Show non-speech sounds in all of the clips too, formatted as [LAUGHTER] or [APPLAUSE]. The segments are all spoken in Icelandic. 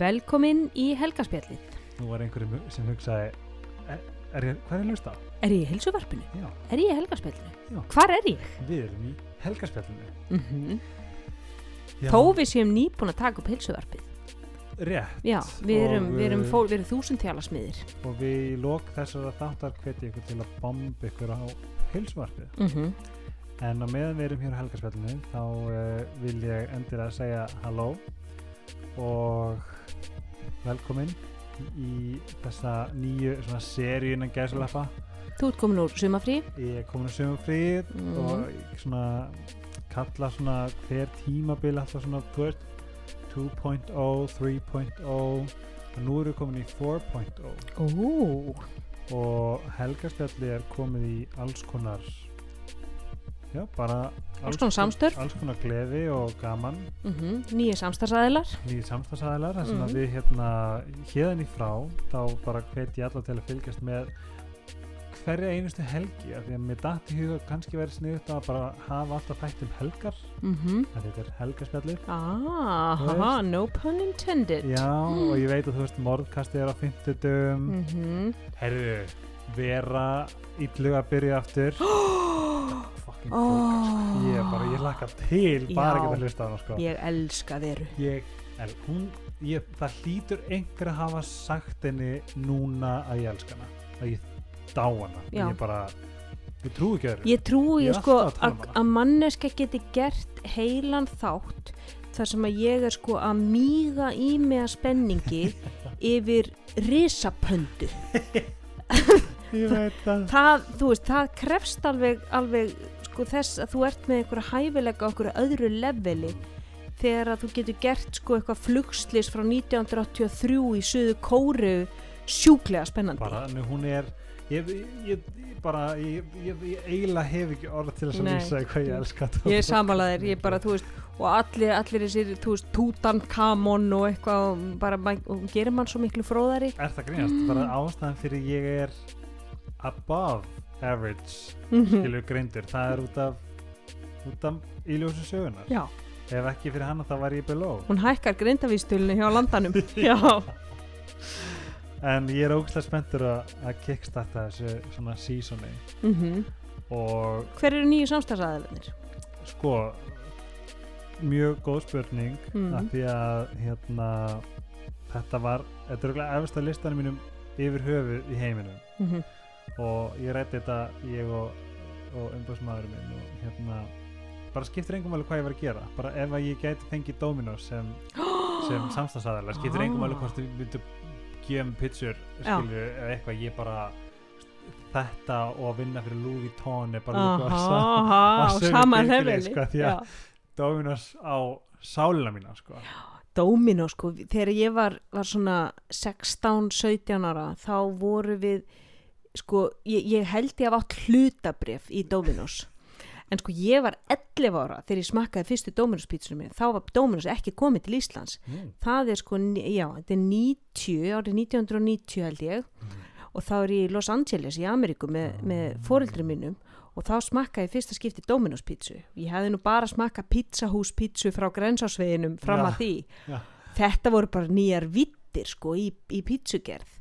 Velkomin í helgaspjallið. Nú var einhverjum sem hugsaði er, er ég, hvað er ég að hlusta á? Er ég í helsuvarpinu? Já, Er ég í helgaspjallinu? Já. Hvar er ég? við erum í helgaspjallinu Mm Já, Þó við séum nýbúin að taka upp helsuvarpið. Rétt Já, við erum, Og, við erum, uh, fól, við erum þúsund tjálasmiðir. og við í lok þessara þáttar hveti ykkur til að bomba ykkur á heilsvarpið Mm En á meðan við erum hér á helgaspjallinu þá uh, vil ég endilega segja halló og velkomin í þessa nýju seríu innan gæsulappa Þú ert komin úr sumafrí. ég er komin á sömufrið Mm. og svona kalla svona hver tímabil alltaf svona þú veist 2.0, 3.0 og nú erum við komin í 4.0 Ó, og helgarspjalli er komið í alls konar já, bara Alls konar samstörf. alls konar gleði og gaman mm nýja samstagsæðilar. nýjir samstagsæðilar þar sem Mhm. að við hérna hérðan í frá þá bara hvet ég alla til að fylgjast með hverja einustu helgi af því að mér datt í huga kannski verið sniðut að bara hafa alltaf þætt um helgar Mm en þetta er helgarspjallið Ah, haha, no pun intended. já og ég veit að þú veist morðkastið er á 50 Mm -hmm. herru vera illuga að byrja aftur [GASPS] [GASPS] fucking oh. ég er bara, ég laka til bara ekki að hlusta á hana sko. Ég elska þeirru. ég, el, hún, ég, það hlýtur einhver að hafa sagt henni núna að ég elska hana að ég dá hana. Ég bara, ég trú ekki öðru. Ég trúi Ég sko að að, um manneska geti gert heilan þátt þar sem að ég er sko að míga í mig að spenningi [LAUGHS] yfir risapöndu. það. Það, þú veist, það krefst alveg, alveg sko þess að þú ert með einhverja hæfilega einhverju öðru leveli þegar að þú getur gert sko eitthvað flugslis frá 1983 í söðu kóru sjúklega spennandi. bara, en hún er ég, ég, ég, bara, ég, ég, eiginlega hef ekki orð til þess að lýsa hvað ég elska þetta. Ég er samanlegaðir, ég bara, þú veist, og allir, allir þessir, þú veist, Tutankhamon og eitthvað, og bara, og gerir mann svo miklu fróðari. Er það grínast? Bara ástæðan fyrir ég er above average Mhm. skilur greindur, það er út af út af íljósu sögunar Já, ef ekki fyrir hana þá var ég below hún hækkar greindavístulinu hjá landanum. [LAUGHS] Já. en ég er ógæslega spenntur að, kickstarta þessu svona seasoni Mm og Hver eru nýju samstæðsæðilegnir? sko mjög góð spurning Mhm. af því að hérna þetta var, þetta er auðvitað efast að listanum mínum yfir höfuð í heiminum Mm -hmm. Og ég rætti þetta ég og, og umbúðsmaðurinn minn og hérna bara skiptir engum alveg hvað ég var að gera bara ef að ég gæti fengið Dominos sem, [GASPS] sem samstagsæðarlega skiptir engum alveg hvort við myndum gefa um pitsur Já. skilju eða eitthvað ég bara þetta og að vinna fyrir Louis Vuitton er bara sömu sama leveli. sko, því að- Já. Dominos á sálina mína sko. Dóminó sko, þegar ég var, var svona 16-17 ára þá voru við sko, ég, ég held ég af átt hlutabref í Dóminós en sko ég var 11 ára þegar ég smakkaði fyrstu Dóminós pítsunum minn þá var Dóminós ekki komið til Íslands. Mm. það er sko, já, þetta er 90 árið 1990 held ég. Og þá er ég í Los Angeles í Ameríku með, með foreldrum mínum. Og þá smakkaði fyrsta skipti Dominos pítsu. Ég hefði nú bara smakkað pizzahús pítsu frá grensásveginum fram Já, að því. Já. þetta voru bara nýjar vittir sko í, í pítsugerð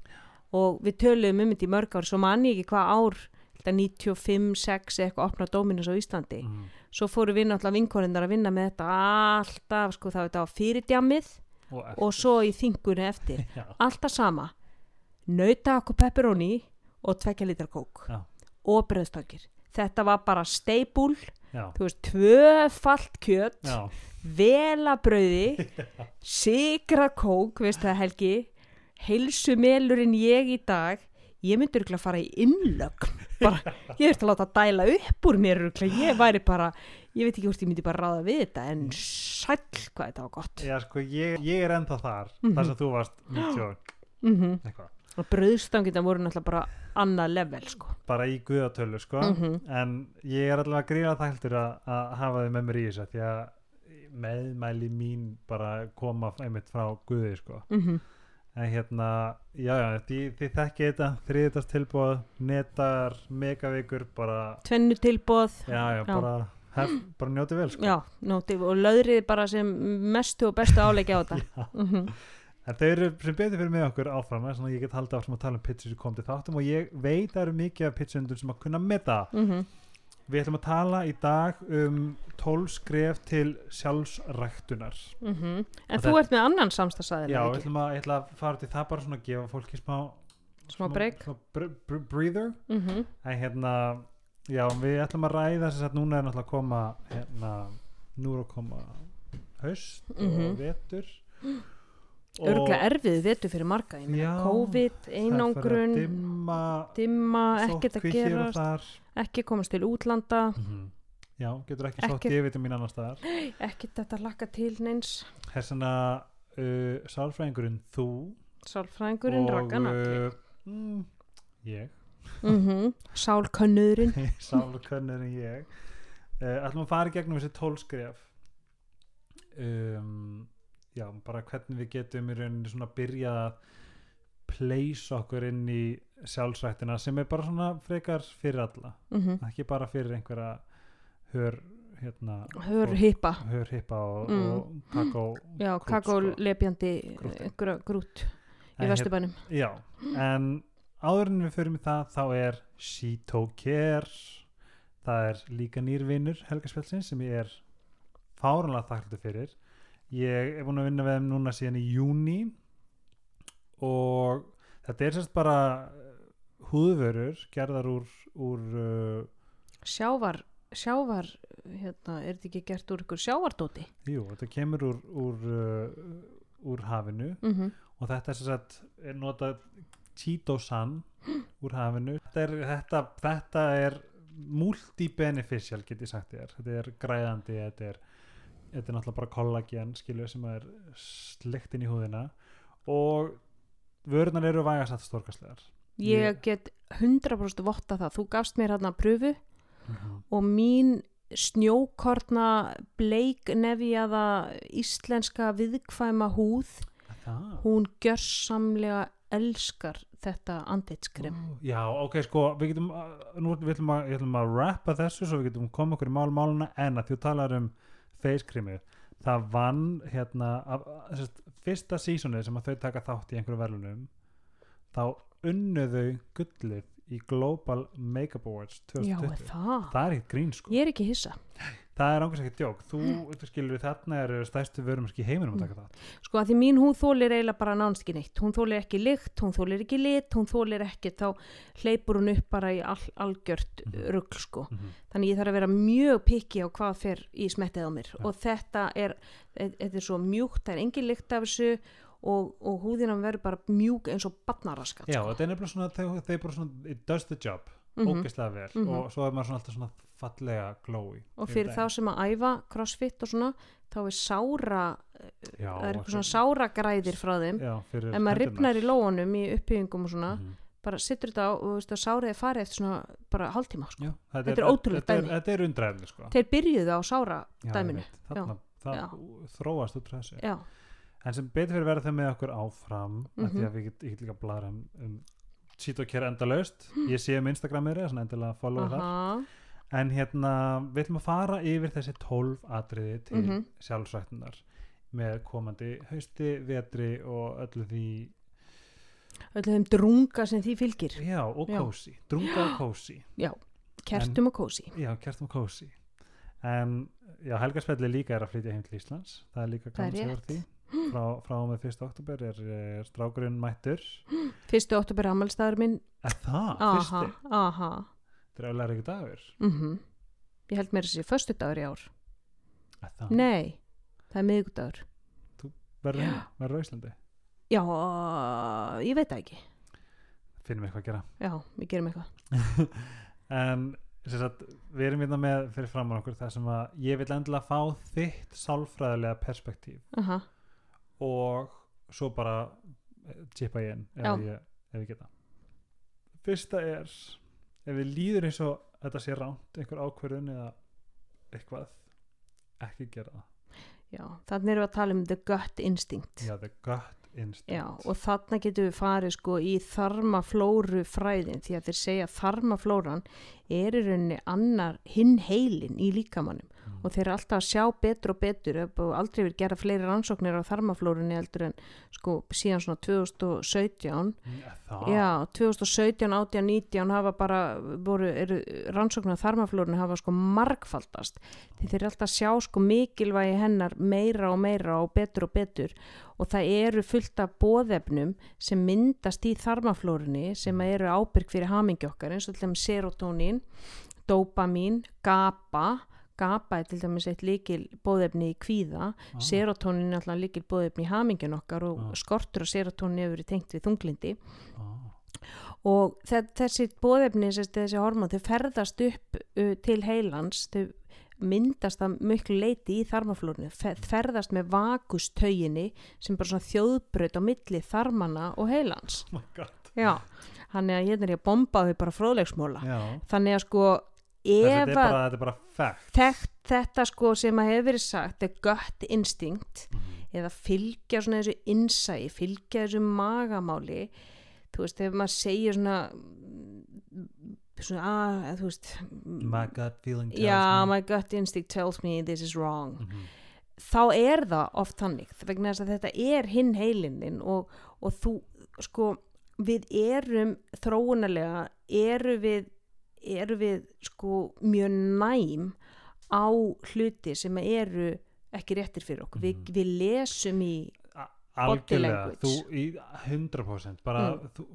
og við töluðum um þetta í mörg ár svo manni ekki hvað ár þetta 95, 6 eitthvað opna Dominos á Íslandi. Mm. svo fóru við náttúrulega vinkorindar að vinna með þetta alltaf sko það var þetta á fyrirdjammið og, og svo í þingunni eftir. [LAUGHS] Já, alltaf sama. Nauta okkur pepperoni og tvekja litra kók Já. og bröðstakir þetta var bara steipul já, þú veist, tvöfalt kjöt já, velabrauði [LAUGHS] sigra kók, veist það Helgi heilsumelurinn ég í dag ég myndi örgulega fara í innlögn. Bara, ég þurfti að láta dæla upp úr mér örgulega, ég væri bara ég veit ekki hvort ég myndi bara ráða við þetta en sæll hvað þetta var gott. Já sko ég, ég er ennþá þar Mhm. þar sem þú varst 90 og mm eitthvað. Og bröðstangina voru náttúrulega bara annað level sko. Bara í guðatölu sko. Mhm. en ég er allavega gríða þæltur að, að hafa þið með mér í þessu því að meðmæli mín bara koma einmitt frá guði sko. Mm en hérna, já já, þið, þið þekki þetta þriðitast tilbúð, netar megavikur, bara tvennu tilbóð já já, Já. bara hef, bara njóti vel sko. Já, nóti, og löðrið bara sem mestu og bestu áleikja á þetta. [LAUGHS] Mm en þau eru sem betur fyrir með okkur áfram þannig að ég get haldið áfram að tala um pitchur sem kom til þáttum og ég veit að það eru mikið af pitchundur sem að kunna meta. Mm við ætlum að tala í dag um 12 skref til sjálfsræktunar. En Og þú ert með annan samstagsæðin já, við ætlum að, ætla að fara til það bara svona að gefa fólki smá Smá break. smá br br breather. Mm en hérna, já, við ætlum að ræða þess að núna er náttúrulega að koma hérna, nú er að koma haust Mhm. og vetur Örglega erfið vetu fyrir marga ég meina COVID, einangrun dimma, dimma, ekkert að gerast. Ekki komast til útlanda. Mhm. já, getur ekki yfir mín annar staðar. [GASPS] Ekki þetta lakka til neins. Þessana uh, sálfræðingurinn þú sálfræðingurinn Ragganalli uh, mm, ég. Mm sálkönnurinn. [LAUGHS] Sálkönnurinn ég. Uh, ætlum að fara í gegnum þessi tólskref um, já, bara hvernig við getum í rauninni svona byrjað að place okkur inn í sjálfsrættina sem er bara svona frekar fyrir alla. Mm ekki bara fyrir einhverja hör hérna hör fólk- hippa. hör hippa og, Mm. og kakó já, Krút, kakó sko. einhverja grút í vesturbænum. Já, en áður en við förum í það þá er Shitokare það er líka nýrvinur Helgaspjálsins sem ég er fáranlega þakkláttur fyrir. Ég er búin að vinna við þeim núna síðan í júni og þetta er sérst bara uh, húðvörur gerðar úr, úr uh, sjávar, sjávar hérna, er þetta ekki gert úr ykkur sjávardóti jú, þetta kemur úr úr, uh, úr hafinu mm og þetta er sem sagt er notað Cheeto-san [GASPS] úr hafinu. Þetta er, þetta, þetta er multi-beneficial get ég sagt þér. Þetta er græðandi þetta er, þetta er náttúrulega bara kollagen skilur sem er slikt inn í húðina. Og vörunar eru vægast að stórkastlegar ég Ég- get 100% votta það. Þú gafst mér hérna pröfu mm -hmm. og mín snjókorna bleik nefjaða íslenska viðkvæma húð það? hún gjörsamlega elskar þetta andlitskrem. Ó, Já, ok, sko, við getum uh, nú við ætlum að, að rappa þessu svo við getum koma okkur í mál máluna en að þú talar um creamið það vann hérna af, sest, fyrsta sísonið sem að þau taka þátt í einhverju verðlunum þá unnuðu gullið í Global Makeup Awards já, 2020 er það? Það er ekkert grín sko. Ég er ekki hissa það er ángast ekkert djók þú, þú skilur þarna eru stærstu vörumarski í heiminum að taka það sko að því mín hún þólir eiginlega bara nánst ekki neitt hún þólir ekki lykt, hún þólir ekki lit hún þólir ekki, þá hleypur hún upp bara í all, algjört Mhm. rugl sko mm -hmm. þannig ég þarf að vera mjög pikki á hvað fer í smettið á mér Já. og þetta er, þetta er svo mjúkt það er engin lykt af þessu og, og húðina verður bara mjúk eins og batnaraskat Já, sko. þetta er nefnilega svona þau bara svona, it does the job Mhm. ógeðslega vel Mhm. og svo er maður svona alltaf svona fallega glói og fyrir þá sem að æfa crossfit og svona þá er sára, já, það er eitthvað svona sára græðir frá þeim ef maður ripnar í lóanum í uppbyggingum og svona Mhm. bara sittur þetta á og þú veist að sárið er farið eftir svona bara hálftíma sko. Já, Þetta er þetta er, dæmi. þetta er undræðli sko þeir byrjuðu á sára Já, dæminu. Þarna, það þróast út frá þessu já, en sem betur fyrir verða þau með okkur áfram mm Mhm. því að við get, ég get líka bladra um, um sít og kera endalaust. Ég sé um Instagramir svona endilega follow þar. En hérna við ætlum að fara yfir þessi 12 atriði til mm Mhm. sjálfsræktunar með komandi hausti, vetri og öllu því öllu þeim drunga sem því fylgir. Já, og Já. kósi, drunga og [GASPS] kósi kertum og kósi já, kertum og kósi en já, Helga Spelli líka er að flytja heim til Íslands. Það er líka Það er að frá, frá með 1. oktober er, er strákurinn mættur. Fyrstu óttubur ammælstæður minn. Er það, aha, aha. Þetta auðvitað ekki dagur. Mm ég held mér þessi föstu dagur í ár. Er það, nei, það er miðgudagur verður heim, verður á Íslandi? Já, ég veit það ekki. Finnum eitthvað að gera. Já, við gerum eitthvað. [LAUGHS] En sagt, við erum hérna með fyrir framann okkur það sem að ég vil endilega fá þitt sálfræðilega perspektíf. Aha, og svo bara eh, chippa ég inn ef ég, ef ég geta. Fyrsta er ef við líður eins og þetta sé ránt einhver ákvörðun eða eitthvað ekki gera já, þannig erum við að tala um the gut instinct. Já, the gut instinct. Já, og þarna getum við farið sko í þarmaflóru fræðin því að þeir segja þarmaflóran er í rauninni annar hinn heilin í líkamannum Mm. og þeir eru alltaf að sjá betur og betur. Og aldrei verið gera fleiri rannsóknir á þarmaflórunni heldur en sko síðan svona 2017 það, já, 2017, 18, 19 hafa bara, voru, eru rannsóknir á þarmaflórunni hafa sko margfaldast. Því þeir eru alltaf að sjá sko mikilvægi hennar meira og meira og betur og betur. Og það eru fullt af bóðefnum sem myndast í þarmaflórunni sem eru ábyrg fyrir hamingi okkar eins og til dæmis serotonín dopamin, GABA GABA er til dæmis eitt líkil bóðefni í kvíða, Ah. serotonin er alltaf líkil bóðefni í hamingin okkar og Ah. skortur og serotonin hefur verið tengt við þunglindi ah, og þe- þessi bóðefni, þessi, hormón, þau ferðast upp til heilans, þau myndast að miklu leiti í þarmaflórinu, fe- ferðast með vakustauginni sem bara svona þjóðbraut á milli þarmana og heilans. oh Já, hann er að hérna er ég að bomba þau bara fróðlegsmóla. já, Þannig að sko, ef að er þekkt þetta sko sem að hefur verið sagt er gött instinkt Mhm. eða fylgja svona þessu innsæi, fylgja þessu magamáli þú veist, ef maður segir svona svona, að, þú veist my gut feeling tells já, me my gut instinct tells me this is wrong Mhm. þá er það oft þannig vegna þess að þetta er hinn heilinin og, og þú, sko við erum þróunarlega eru við eru við sko mjög næm á hluti sem eru ekki réttir fyrir okkur við, Mhm. við lesum í Body language. þú í 100% bara, Mm. þú,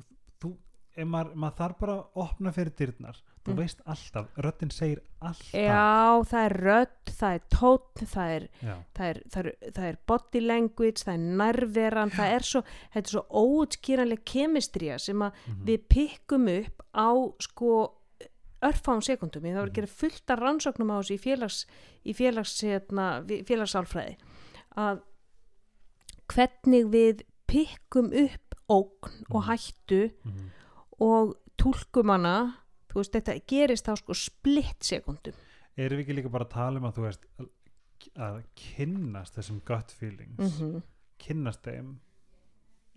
þú ef maður, maður þarf bara að opna fyrir dyrnar þú Mm. veist alltaf, röddinn segir alltaf já, það er rödd, það er tótt það er, það er, það er, það er body language, það er nærveran það er svo, þetta er svo óutskýranleg kemistrija sem að Mhm. við pikkum upp á sko örfáum sekundum, ég það voru að gera fullt af rannsóknum á þessu í félags, í félags hérna, félagsálfræði að hvernig við pikkum upp ógn og Mhm. hættu Mhm. Og túlkum hana þú veist, þetta gerist á sko splitt sekundum. Erum við ekki líka bara að tala um að þú veist að, að kynnast þessum gut feelings? Mm -hmm. kynnast þeim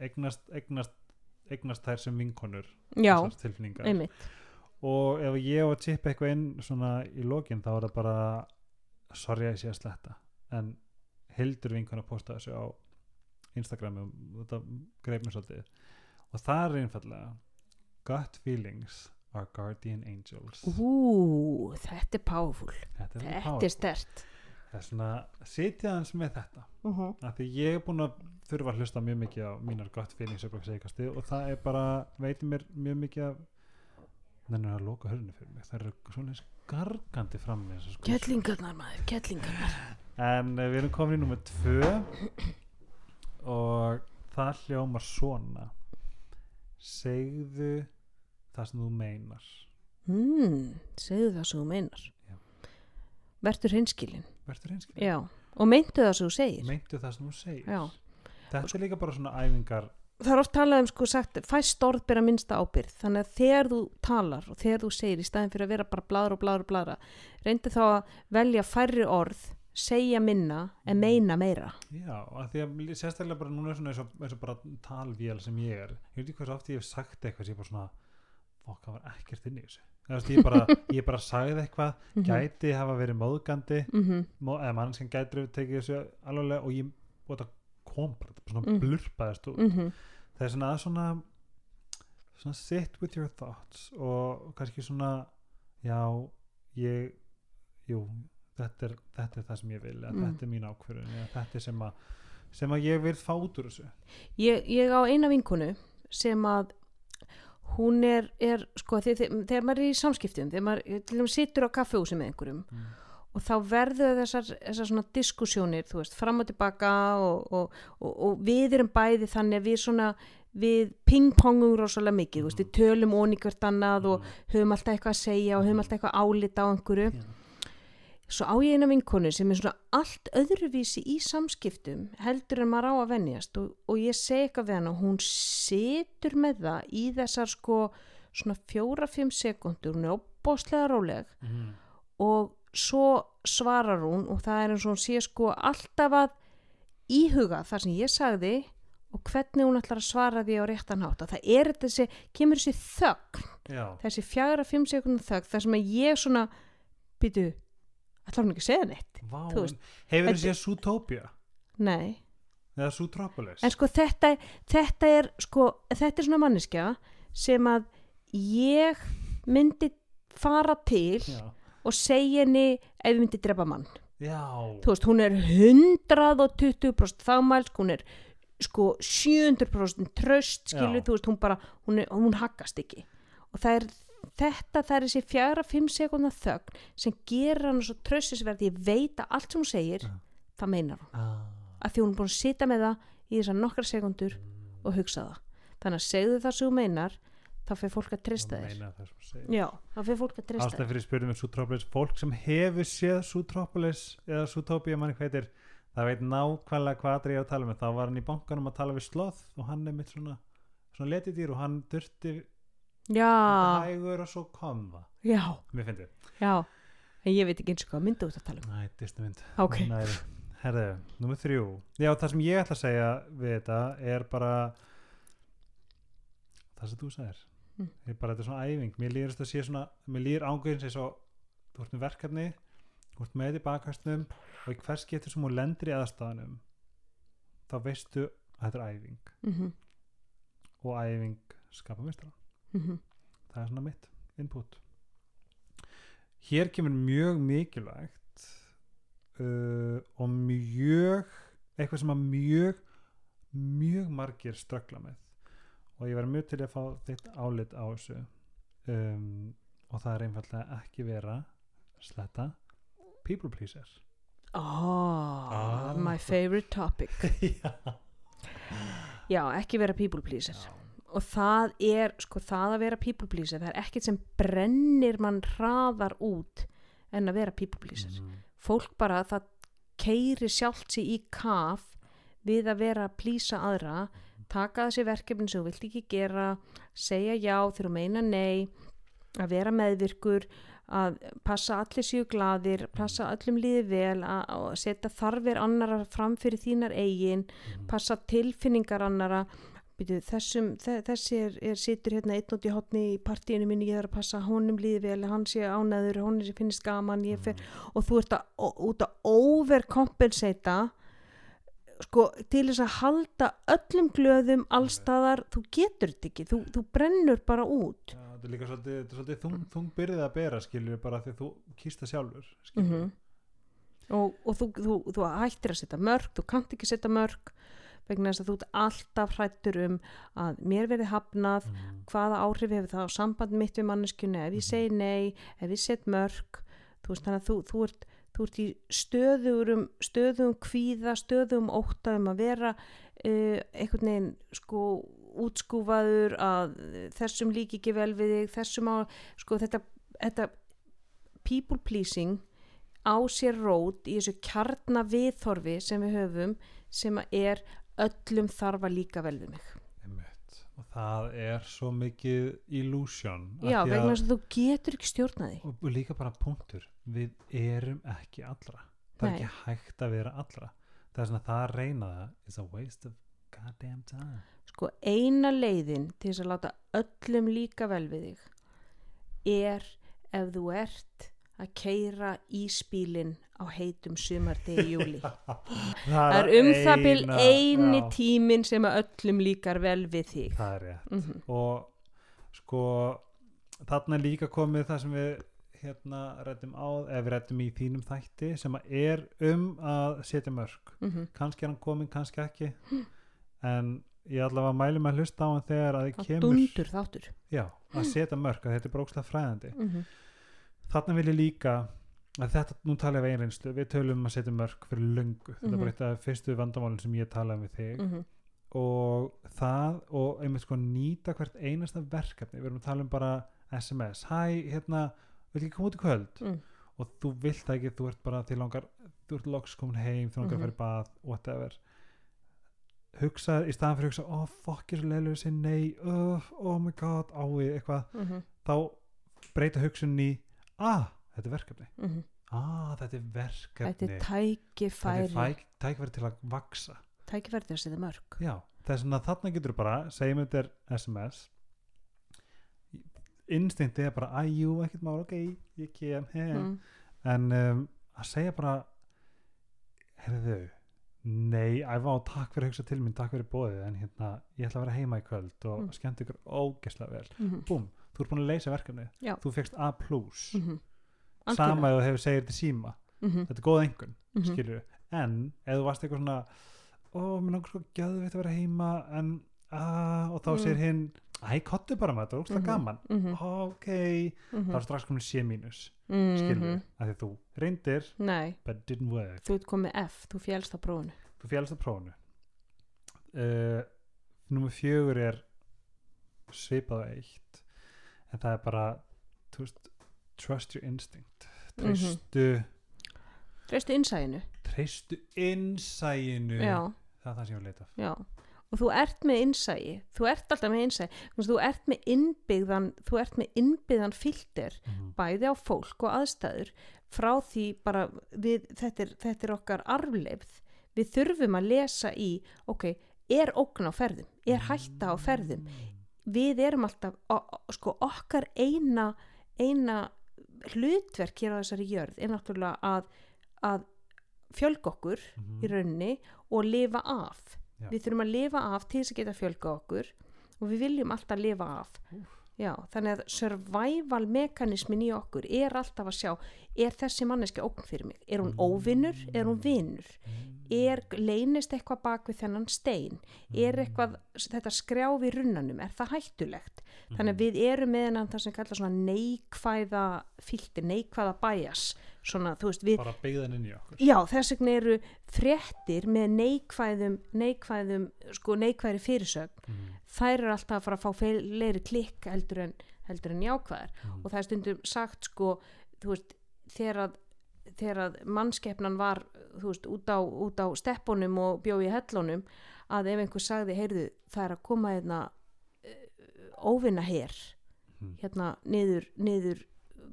eignast, eignast, eignast þær sem vinkonur já, einmitt. Og ef ég að tippa eitthvað inn svona í lokin þá er það bara sorry að ég sé að sletta. En Hildur vinkona posta þessu á Instagram og þetta greip mér svolítið. Og það er einfallega gut feelings are guardian angels. Ú, þetta er powerful. Þetta er, þetta er stert það er svona sitja hans með þetta. Uh -huh. af því ég er búin að þurfa að hlusta mjög mikið á mínar gut feelings og það er bara, veitir mér mjög mikið af þannig að loka hörnu fyrir mig. Það eru svona gargandi fram með þessu skús kettlingarnar maður, kettlingarnar. En uh, við erum komin í nummer tvö og það hljómar svona segðu það sem þú meinar. Mm, segðu það sem þú meinar. Já. verður hinskilin verður einskil já, og meintu það sem þú segir. Meintu það sem þú segir. Já. þetta er líka bara svona æfingar það er oft talað um sko sagt fæst orð bera minnsta ábyrð þannig að þegar þú talar og þegar þú segir í staðin fyrir að vera bara bladra og bladra og bladra reyndi þá að velja færri orð segja minna en meina meira. Já, af því að sérstaklega bara núna er svona eins og, eins og bara talvél sem ég er. Ég veit ekki hvað svo oft ég hef sagt eitthvað sem ég bara svona fokk, það var ekkert inn í þessu. Veist, ég, bara, [LAUGHS] ég bara sagði eitthvað gæti hafa verið móðgandi mm -hmm. mó, eða mannskan gæti tekið þessu alveg og ég og kom bara, svona Mm. blurpaðist út. Mm það er svona að svona svona sit with your thoughts og kannski svona já, ég jú, þetta er, þetta er það sem ég vil Mm. þetta er mín ákvörðun eða þetta er sem að sem að ég vil fá út úr þessu ég, ég á eina vinkonu sem að hún er, er sko, þegar, þegar- maður er í samskiptum þegar maður til dæmis situr á kaffehúsi með einhverjum Mm. og þá verður þessar, þessar svona diskussjónir, þú veist, fram og tilbaka og, og, og, og við erum bæði þannig að við svona við pingpongum rosalega mikið, þú veist, við tölum óníkvært annað og höfum alltaf eitthvað að segja og höfum alltaf eitthvað álita á einhverju Já. Svo á ég eina vinkonu sem er svona allt öðruvísi í samskiptum heldur en maður á að venjast og, og ég segi eitthvað við hana og hún situr með það í þessar sko svona fjóra-fimm sekundur hún er óbáslega róleg Mhm. og svo svarar hún og það er eins og hún sé sko alltaf að íhuga það sem ég sagði og hvernig hún ætlar að svara því á réttan hátt og það er þessi, kemur þessi þögn Já. þessi fjagra, fimm sekundar þögn þar sem að ég svona býtu, ætlar hún ekki að segja neitt? Vá, veist, hefur þetta- séð Zootopia? Nei, eða Zootropolis? En sko þetta, þetta er sko, þetta er svona manneskja sem að ég myndi fara til já, og segja henni ef ég myndi drepa mann. Já. þú veist, hún er 120% þámælsk, hún er sko 700% tröst skilur, Já. þú veist, hún bara hún, er, hún haggast ekki. Og það er þetta, það er þessi fjara, fimm sekundar þögn sem gerir hann svo tröstisverði ég veit að allt sem hún segir Já. það meinar hún, Ah, að því hún er búin að sita með það í þessar nokkra sekundur og hugsa það. Þannig að segðu það sem þú meinar þá fyrir fólk að treysta það þér. það já, þá fyrir fólk að treysta ástæð fyrir spyrjum um Zootropolis fólk sem hefur séð Zootropolis eða heitir það veit nákvæmlega hvað ég er að tala með þá var hann í bankanum að tala við sloth og hann er mitt svona, svona letidýr og hann durti þér já, hægur og svo kom það já, mér finnst já. En ég veit ekki eins og hvað myndu út að tala um næ, Disney mynd. Ok, herðu, nummer þrjú. Já, það sem ég ætla að segja við þetta er bara það sem þú sagðir Mm. er bara þetta er svona æfing. Mér líður þetta að sé svona, mér líður ángurins eins og þú ert með verkefni þú ert með í bakhæstum og í hvers getur sem hún lendir í aðstæðanum þá veistu að þetta er æfing. Mhm, og æfing skapa mistara mhm. Það er svona mitt input. Hér kemur mjög mikilvægt uh, og mjög eitthvað sem að mjög mjög margir ströggla með. Og ég verður mjög til að fá þitt álit á þessu. Um, og það er einfallega ekki vera sletta. People pleaser Oh, Ah. my favorite topic. [LAUGHS] Já, Já, ekki vera people pleaser og það er, sko, það að vera people pleaser það er ekkert sem brennir mann hraðar út en að vera people pleaser Mhm. fólk bara, það keiri sjálft sig í kaf við að vera að plýsa aðra taka þessi verkefni sem þú vilt ekki gera segja já þegar þú meina nei að vera meðvirkur að passa allir séu gladir passa öllum líði vel að, að setja þarfir annara fram fyrir þínar eigin passa tilfinningar annara Byrju, þessum, þe- þessi er, er situr hérna einn út í hotni í partíinu minni ég þarf að passa honum líði vel, hann sé ánæður honum sé finnist gaman ég fer, og þú ert að, ó- út að overkompensata sko, til þess að halda öllum glöðum allstaðar, þú getur þetta ekki þú, þú brennur bara út. Já, þetta er líka svolítið, er svolítið þung, þung byrðið að bera skilur bara því þú kýst það sjálfur skilur mm og, og þú, þú, þú hættir að setja mörg þú kannt ekki setja mörg vegna þess að þú ert alltaf hrættur um að mér verði hafnað mm. hvaða áhrif hefur það á samband mitt við manneskjunni ef ég segi nei, ef ég set mörg þú veist þannig að þú, þú, ert, þú ert í stöðugum stöðugum kvíða, stöðugum ótta um að vera uh, einhvern veginn sko útskúfaður að þessum líki ekki vel við þig þessum á, sko þetta, þetta people pleasing á sér rót í þessu kjarna viðþorfi sem við höfum sem er öllum þarf að líka vel við mig Einmitt. og það er svo mikið illusion Já, vegna þess að þú getur ekki stjórnaði. og og líka bara punktur við erum ekki allra það er Nei. ekki hægt að vera allra það er svona það að reyna það is a waste of goddamn time Sko, eina leiðin til þess að láta öllum líka vel við þig er ef þú ert að keira íspílin á heitum sumardegi í júli. [LAUGHS] Það er um það bil eina- eini já, tímin sem að öllum líkar vel við þig. það er rétt Mm og sko þarna er líka komið það sem við hérna rættum á ef við rættum í þínum þætti sem að er um að setja mörg -hmm. kannski er hann komin, kannski ekki en ég allavega mæli með að hlusta á hann þegar að Það kemur dundur þáttur. já, að setja mörg, að þetta er brókslega fræðandi Mm -hmm. Þarna vil ég líka að þetta, nú tala ég af einreynslu við tölum um að setja mörg fyrir löngu. Þetta er Mhm. bara eitt af fyrstu vandamálinn sem ég talaði við þig. Mm og það og einmitt sko nýta hvert einasta verkefni. Við erum að tala um bara SMS hæ, hérna, vil ekki koma út í kvöld? Mm. og þú vilt það ekki, þú ert bara til langar þú ert loks komin heim, þú langar Mhm. að fara í bað whatever. Hugsa, í staðan fyrir að hugsa oh fuck, ég er svo leiður að segja nei. Oh, oh my god, ávið, eitthvað. -hmm. þá breyta hugsunin í ah, þetta er verkefni Mm ah, þetta er verkefni Þetta er þetta tækifæri, er fæk, tækifæri til að vaksa tækifæri til að setja mörg. Já, er svona að þarna getur bara segjum þetta er SMS instinktið er bara æjú, ekkert mál, ok, ég kem he. Mm. en um, að segja bara heyrðu nei, æfa á takk fyrir að hugsa til mín, takk fyrir bóðið en hérna, ég ætla að vera heima í kvöld og Mm. mm. skemmt ykkur ógeslega vel mhm, búm, þú ert búin að leysa verkefnið. Já. þú fegst A plus. Mhm. sama ef þú hefur segið þetta síma. Mhm, þetta er góð engun, mhm. skilur en ef þú varst eitthvað svona ó, mér langar sko gæðveitt að vera heima en, að, og þá Mm. segir hinn æ, kottu bara með þetta, ógst það Mhm, gaman. Mhm, ok, mhm, þá er strax komin C mínus mhm. skilur, af því þú reyndir Nei, but didn't work. Þú ert komið F, þú fjálst á prófunu þú fjálst á prófunu uh, nummer fjögur er svipað eitt en það er bara veist, trust your instinct. Mhm. treystu Treystu innsæðinu treystu innsæinu. Já, það er það sem ég vil leita já. Og þú ert með innsæði, þú ert alltaf með innsæði þú ert með innbyggðan þú ert með innbyggðan filter Mhm. bæði á fólk og aðstæður frá því bara við, þetta, er, þetta er okkar arfleifð. Við þurfum að lesa í ok, er ógn á ferðum? Er hætta á ferðum við erum alltaf, sko okkar eina, eina hlutverk hér á þessari jörð er náttúrulega að, að fjölga okkur Mhm. í rauninni og lifa af Já. við þurfum að lifa af til þess að geta fjölga okkur og við viljum alltaf lifa af Já, þannig að survival mekanismin í okkur er alltaf að sjá er þessi manneski ógn fyrir mig? Er hún óvinnur, er hún vinnur er, leynist eitthvað bak við þennan stein? Er eitthvað, þetta skrjáf í runnanum er það hættulegt? Þannig að við erum með hennan það sem kallar svona neikvæða fylgtir, neikvæða bæjas svona, þú veist, við bara beigðan inn í okkur Já, þess vegna eru fréttir með neikvæðum, neikvæðum, sko neikvæðri fyrirsögn, Mhm. þær eru alltaf að fara að fá fleiri klikk heldur en, heldur en jákvæðar Mhm. og það er stundum sagt sko, þú veist, þegar að, þegar að mannskeppnan var, þú veist, út á, út á steppunum og bjó í hellunum, að ef einhver sagði, heyrðu, það er að koma hérna uh, óvinna hér, Mhm. hérna niður, niður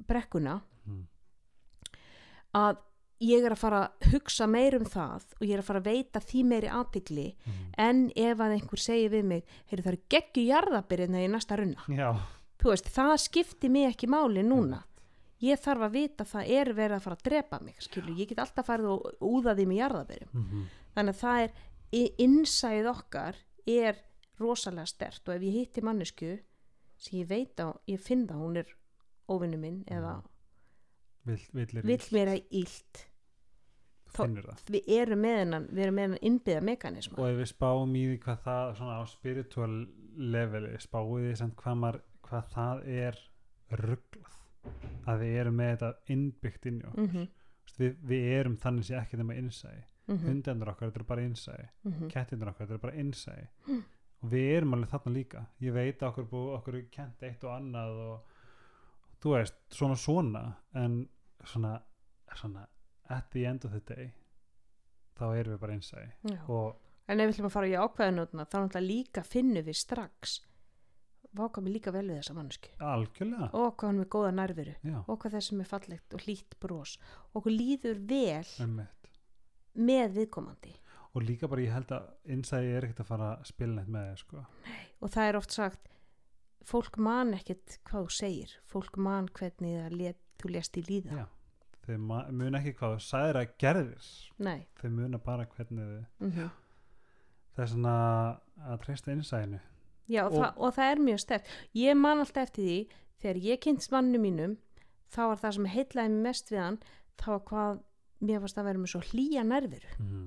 brekkuna, Mhm. Að ég er að fara að hugsa meir um það og ég er að fara að veita því meiri aðtikli Mhm. en ef að einhver segir við mig heyrðu það eru geggju jarðabyrðina í næsta runna. Já, þú veist, það skipti mig ekki máli núna. Ég þarf að vita að það er verið að fara að drepa mig skilur, ég get alltaf farið og úða því með jarðabyrðum Mhm. þannig að það er innsæð okkar er rosalega stert og ef ég hitti mannesku sem ég veit á, ég finn það hún er óvinnu minn eða vill, að finnur það. við erum með hennan, við erum með hennan innbyggða mekanisma. Og ef við spáum í því hvað það svona á spiritual leveli spáum við samt hvað, maður, hvað það er rugglað að við erum með þetta innbyggt inn í okkur. Mm veist, við, við erum þannig sé ekki nema innsæði -hmm. hundendur okkar, þetta er bara innsæði mm -hmm. kettindur okkar, þetta er bara innsæði og við erum alveg þarna líka. Ég veit að okkur, bú, okkur kent eitt og annað og þú veist, svona svona en svona, svona at the end of the day þá erum við bara og en ef við ætlum að fara í ákveðinutna þá náttúrulega líka finnum við strax váka mig líka vel við þessa mannsku algjörlega. Og hvað hann er góða nærveru. Já, og hvað þessum er fallegt og hlýtt bros. Og okkur líður vel einmitt. með viðkomandi. Og líka bara ég held að innsæði er ekkert að fara að spila neitt með þér sko. og það er oft sagt fólk man ekkert hvað þú segir fólk man hvernig let, þú lest í líða þau muna ekki hvað þú sagðir að gerðir nei þau muna bara hvernig þau mm það er svona að treysta innsæðinu Já, og, Og- það, og það er mjög stert. Ég man alltaf eftir því, þegar ég kynnt mannu mínum, þá var það sem heitlaði mest við hann, þá var hvað mér varst að vera með svo hlýja nærveru. mm.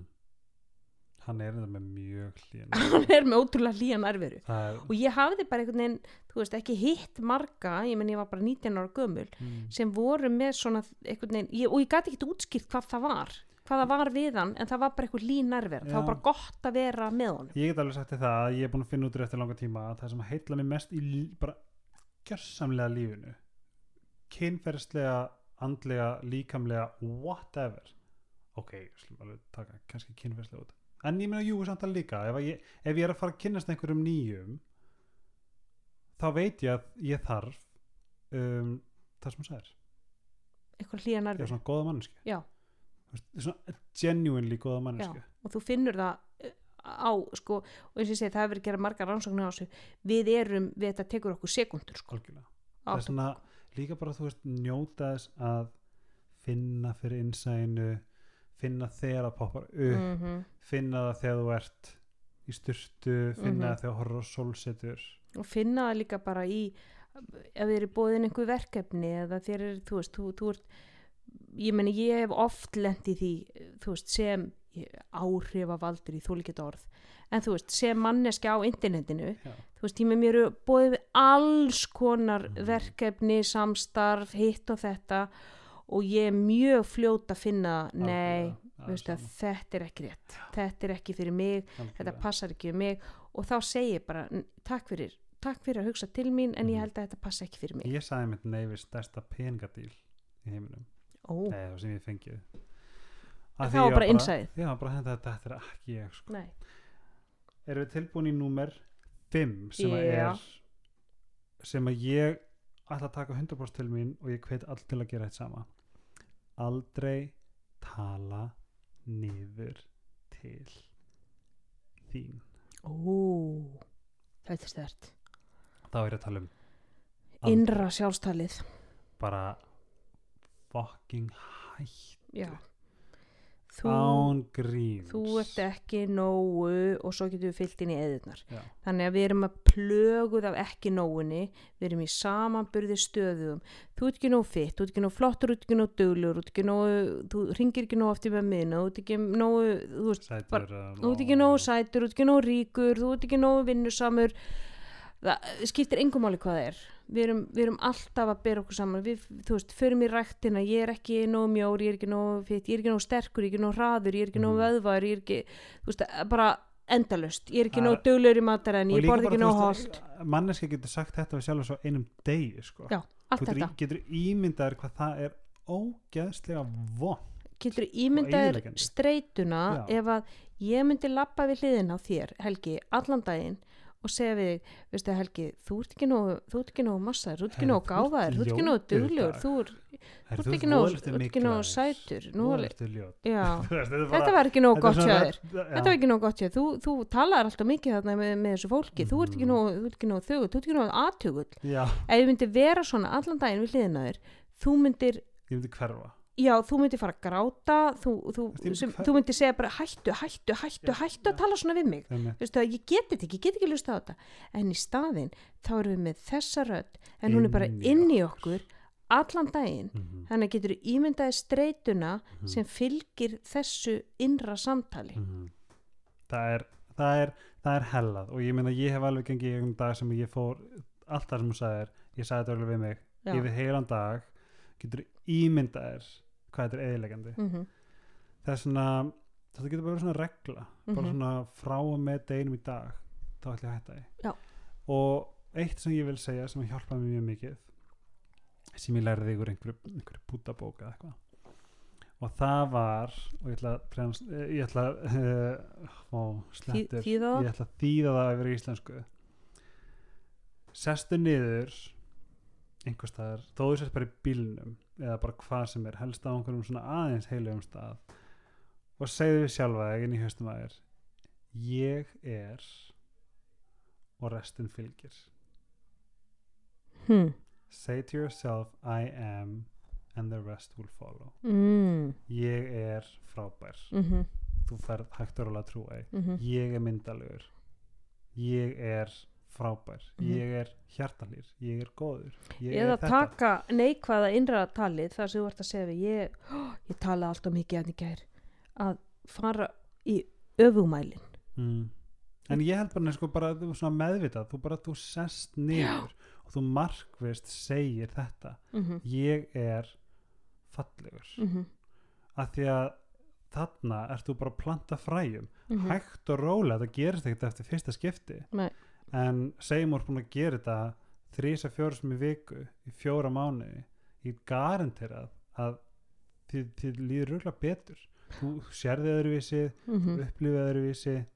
Hann er þetta með mjög hlýjan [LAUGHS] hann er með ótrúlega hlýja nærveru. það er Og ég hafði bara einhvern veginn, þú veist, ekki hitt marga, ég menn ég var bara 19 ára gömul, mm. sem voru með svona einhvern veginn, ég, og ég gæti ekki útskýrt hvað það var, hvað það var við hann, en það var bara einhver hlý nærveru. Það var bara gott að vera með honum. ég get alveg sagt þér það að ég er búin að finna út eftir langa tíma að það sem heitla mig mest í bara gjörsamlega lífinu kynferðslega andlega, líkamlega whatever ok, slum alveg taka kannski kynferðslega út en ég meina jú samt að líka. Ef, að ég, ef ég er að fara að kynnast einhverjum nýjum þá veit ég að ég þarf um, það sem hún sagðir Eitthvað hlýja er nærveru. svona góða manneski Já. svona genuinely góða manneski og þú finnur það uh, á sko, og eins og ég segi það hefur verið að gera margar rannsóknir á þessu. Við erum, við þetta tekur okkur sekundur sko, það er svona líka bara þú veist njóta þess að finna fyrir innsæðinu finna þegar það poppar upp mm finna það þegar þú ert í styrtu finna Mhm. það þegar horfður á sólsetur og finna það líka bara í ef þið eru bóðin einhver verkefni eða þér er, þú veist, þú, þú ert ég meni, ég hef oft lent í því þú veist, sem áhrifavaldur í þúlikið orð en þú veist, sem manneski á internetinu Já. þú veist, ég með mér eru bóðið alls konar Mhm. verkefni samstarf, hitt og þetta og ég er mjög fljót að finna nei, að þetta er ekki rétt. Þetta er ekki fyrir mig þetta Algjörlega. passar ekki við mig. Og þá segi ég bara "N- takk fyrir, takk fyrir að hugsa til mín en ég Mhm. held að þetta passa ekki fyrir mig. Ég sagði mitt nei við stærsta peningadíl í heiminum. Ó, Nei, það sem ég fengið. Það var bara? Já, bara þetta, þetta er ekki ég sko. Erum við tilbúin í númer 5 sem að Já. er sem að ég ætla að taka 100% til mín og ég hveit all til að gera þetta sama Aldrei tala niður til þín. Ó þetta er stert Þá er ég að tala um innra sjálfstalið. Bara fucking hætt já þú, þú ert ekki nógu og svo getum við fyllt inn í eðurnar Já. þannig að við erum að plöguð af ekki nógunni við erum í samanburði stöðum þú ert ekki nóg fitt, þú ert ekki nóg flottur þú ert ekki nóg duglur, þú ert ekki nóg þú ringir ekki nóg oft í með minna, þú ert ekki nóg þú ert ekki nóg sætur, þú ert ekki nóg ríkur þú ert ekki nóg vinnusamur það skiptir engum máli hvað það er við erum, við erum alltaf að bera okkur saman við, þú veist, förum í ræktina ég er ekki nóg mjór, ég er ekki nóg fitt ég er ekki nóg sterkur, ég er ekki nóg hraður, ég er ekki nóg Mhm. vöðvar ég er ekki, þú veist, bara endalust ég er ekki nóg duglur í mataræðin, ég borð ekki nóg holt manneski getur sagt þetta við sjálf svo einum degi sko. já, allt getur, þetta getur ímyndaður hvað það er ógeðslega von getur eyðileggjandi. streytuna Já. ef að ég myndi lappa við hliðin á þér Helgi, allan daginn og segja við þig, veistu Helgi þú ert ekki nóg, þú ert ekki nóg massaður þú ert ekki Herri, nóg þú ert þú ekki nóg ljótur í duglegur dag. þú ert, þú ekki nóg, voðalegasti þú ert ekki nóg miklaður. sætur nú er- Voðalegasti ljót. Þú þetta var ekki nóg þetta er gott já. þetta var ekki nóg gott hjá þér, þú, þú talar alltaf mikið þarna með, með þessu fólki, þú ert ekki nóg þú ert ekki nóg þögull, þú ert ekki nóg aðtugull já, ef ég myndi vera svona allan daginn við hliðina á þér þú myndir ég myndi hverfa já, þú myndir fara að gráta þú, þú, ég sem, þú myndir segja bara hættu, hættu, hættu, Já, hættu já. að tala svona við mig. Að ég get þetta ekki, ég get ekki lusta á þetta. En í staðinn, þá erum við með þessa rödd en hún er bara Inn í inn í okkur. allan daginn. Mhm, þannig að getur ímyndaði streytuna mhm, sem fylgir þessu innra samtali. Mhm. það er það er, það er hellað. Og ég meina ég hef alveg gengið í einhvern dag sem ég fór allt það sem þú sagðir, ég sagði þetta alveg við mig. Já. yfir heilan dag getur ímyndaðir hvað þetta er eðilegandi Mhm, það er svona, þetta getur bara verið svona regla bara mhm. svona frá og með deginum í dag þá ætla ég að hætta því Já. og eitt sem ég vil segja sem hjálpaði mér mjög mikið sem ég lærði ykkur einhverju, einhverju bútabóka eða eitthvað og það var og ég ætla að, ég ætla [LAUGHS] að þýða það? ég ætla að þýða það yfir íslensku sestu niður einhver staðar, þó þú sést bara í bílnum eða bara hvað sem er, helst á einhverjum svona aðeins heilugum stað. Og segðu við sjálfa þig inn í höstum að þér ég er og restin fylgir. Hm. say to yourself I am and the rest will follow. Mm. ég er frábær. Mhm, þú ferð hægt að trúa því. Mhm. ég er myndalegur ég er frábær Mhm. ég er hjartalýr, ég er góður ég eða er taka neikvæða innra talið þar sem þú ert að segja við ég, [GASPS] ég tala alltaf mikið en í gær að fara í öfumælin mm. en ég held bara, sko, bara að er meðvitað þú bara, þú sest niður og þú markvist segir þetta mm ég er fallegur -hmm. af því að þarna ert þú bara að planta fræjum Mhm. hægt og rólega, það gerist ekkert eftir fyrsta skipti Nei. En segjum úr búin að gera þetta þrísa fjóra sem í viku í fjóra mánuði ég garanterað að þið, þið líður röglega betur. Þú sérði öðruvísi, Mhm. upplifið öðruvísi.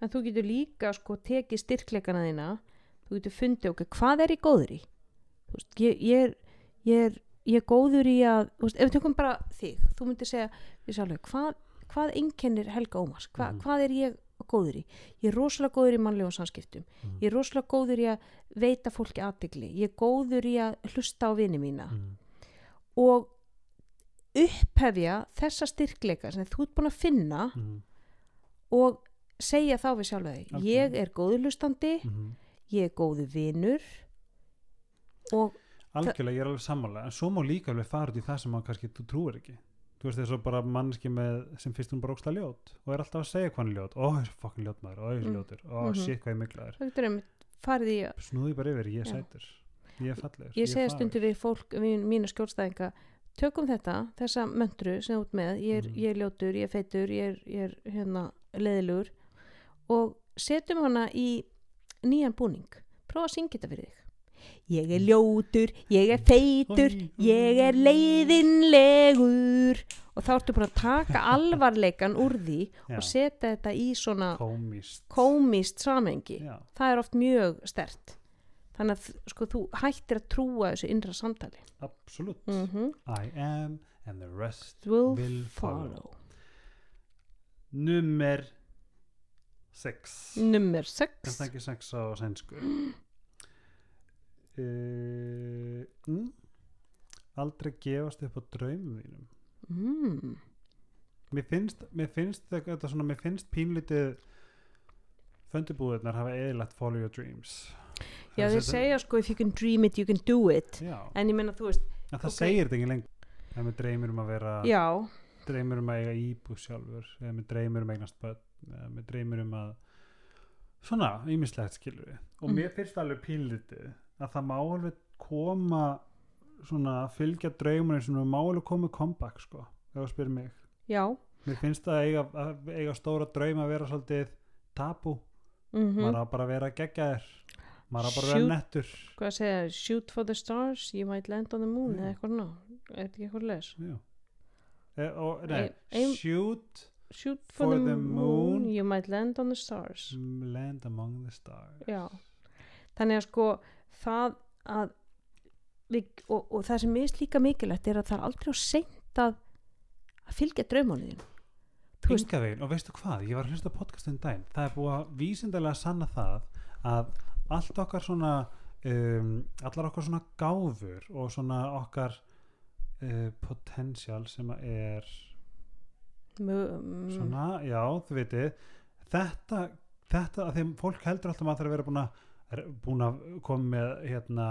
En þú getur líka sko tekið styrkleikana þína. Þú getur fundið okkur, hvað er ég góður í? Þú veist, ég, ég, er, ég er ég er góður í að, þú veist, ef við tökum bara þig, þú myndir segja sjálfur, hvað, hvað einkennir Helga Ómars, Hva, Mhm. hvað er ég góður í ég er rosalega góður í mannlegum samskiptum Mhm. ég er rosalega góður í að veita fólki aðtegli, ég er góður í að hlusta á vini mína mm. og upphefja þessa styrkleika sem þú ert búin að finna mhm, og segja þá við þig Algjörlega. ég er góðlustandi, mhm. ég er góðu vinur og algjörlega ég er alveg sammála en svo má líka alveg fara út í það sem að kannski trúir ekki þú veist þess að bara mannski með sem fyrst hún bara óksla ljót og er alltaf að segja hvað hann er ljót ó, þessi fokkin ljót maður, ó, þessi Mm. ljótur ó, Mhm. shit hvað ég miklaður í að snúði bara yfir, ég er sætur ég er fallegur, ég segja fagur. stundur við fólk, við mínu skjólstæðinga tökum þetta, þessa möntru sem þú ert með, ég er, Mhm. ég er ljótur, ég er feitur ég er, ég er hérna leðilugur og setjum hana í nýjan búning prófa að syngja þetta fyrir þig ég er ljótur, ég er feitur ég er leiðinlegur. Og þá ertu bara að taka [LAUGHS] alvarleikan úr því Já. og setja þetta í svona komist komist samengi já, það er oft mjög stert þannig að sko, þú hættir að trúa þessu innra samtali. Absolutt. Mm I am and the rest will, will follow, follow. Nummer 6 nummer 6 Er það ekki sex á sænsku? [GASPS] Uh, mm, aldrei gefast upp á draumum þínum. mm. Mér finnst, mér finnst þetta svona, mér finnst pínlítið föndibúðunar hafa eðilagt follow your dreams. já Það setja- segja sko if you can dream it you can do it Já, en ég meina þú veist en það ok. segir þetta ekki lengur. Ef mér dreymir um að vera, já, dreymir um að eiga íbúð sjálfur, ef mér dreymir um eignast börn, ef mér dreymir um að, svona, ýmislegt skilur við. Og Mm. mér finnst alveg pínlítið að það má alveg koma svona fylgja draumunni sem má alveg koma comeback sko, ef þú spyrir mig. já Mér finnst það að eiga, að eiga stóra drauma að vera svolítið tabú. mm Maður á bara að vera geggjaðir. Maður á bara að vera Shoot. nettur. hvað segja, shoot for the stars you might land on the moon eða eitthvað ná ekki eitthvað les. E, og, nei, Ein- ein- shoot, shoot for, For the, the moon, moon. you might land on the stars land among the stars. já þannig að sko það að við, og, og það sem er líka mikilvægt er að það er aldrei á seint að að fylgja draumunni þínu Þú veist- Enga veginn, og veistu hvað, ég var að hlusta podcastin daginn, það er búið að vísindalega sanna það að allt okkar svona um, allar okkar svona gáfur og svona okkar uh, potential sem að er mm, svona, já, þú veitir. Þetta, þetta að þeim fólk heldur alltaf að það er að vera búin að búin að koma með hérna,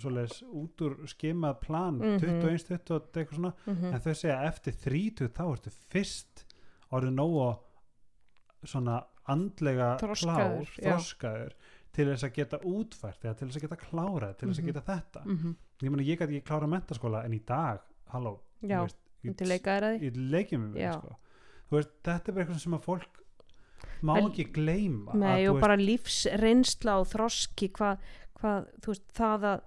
svoleiðis út úr skimað plan Mhm. 21, 20 og eitthvað svona mhm. en þau segja eftir 30 þá ertu fyrst orðið nógu svona andlega Þroskaður, klár, þroskaður til þess að geta útfært eða til þess að geta klárað, til þess Mhm. að geta þetta Mhm. ég meina ég gæti ekki klára mentaskóla en í dag, halló ég, leikjum við sko. þetta er bara eitthvað sem að fólk má ekki gleyma Nei, og bara lífsreynsla og þroski hvað, hvað, þú veist, það að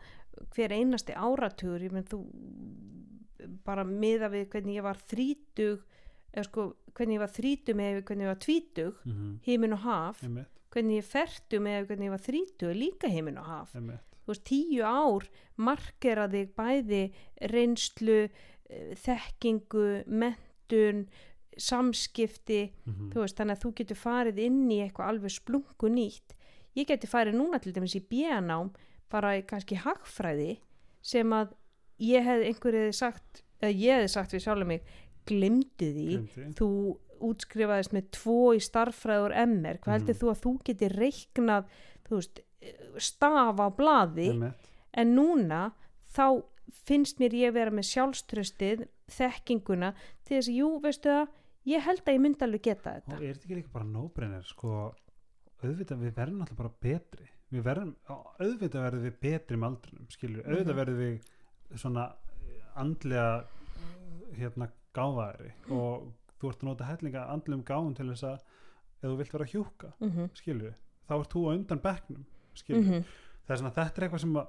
hver einasti áratugur, ég menn þú bara miða við hvernig ég var þrítug eða sko, hvernig ég var þrítug með hvernig ég var tvítug mm -hmm. heimin og haf, einmitt, hvernig ég fertu með hvernig ég var þrítug, líka heimin og haf einmitt. þú veist, tíu ár markera þig bæði reynslu, eh, þekkingu mentun, samskipti Mm þú veist, þannig að þú getur farið inn í eitthvað alveg splungu nýtt ég geti farið núna til dæmis í björnám bara í kannski hagfræði sem að ég hefði einhverju sagt, eða ég hefði sagt við sjálfum mig, glimtu því Gleymdi. þú útskrifaðist með tvo í starffræður MR, hvað heldur Mhm. þú að þú geti reiknað, þú veist staf á einmitt. en núna þá finnst mér ég vera með sjálfströstið þekkinguna til þess að jú, veistu það ég held að ég myndi alveg geta og þetta er þetta ekki líka bara nóbrennir sko, auðvitað við verðum alltaf bara betri. Við verðum, auðvitað verðum við betri með aldrinum, skilur, Mhm. auðvitað verðum við svona eh, andlega hérna gáfaðari og þú ert að nota hellinga andlegum gáfum til þess að ef þú vilt vera hjúka, mm -hmm. skilur þá ert þú á undan bekknum, skilur Mhm. það er svona, þetta er eitthvað sem að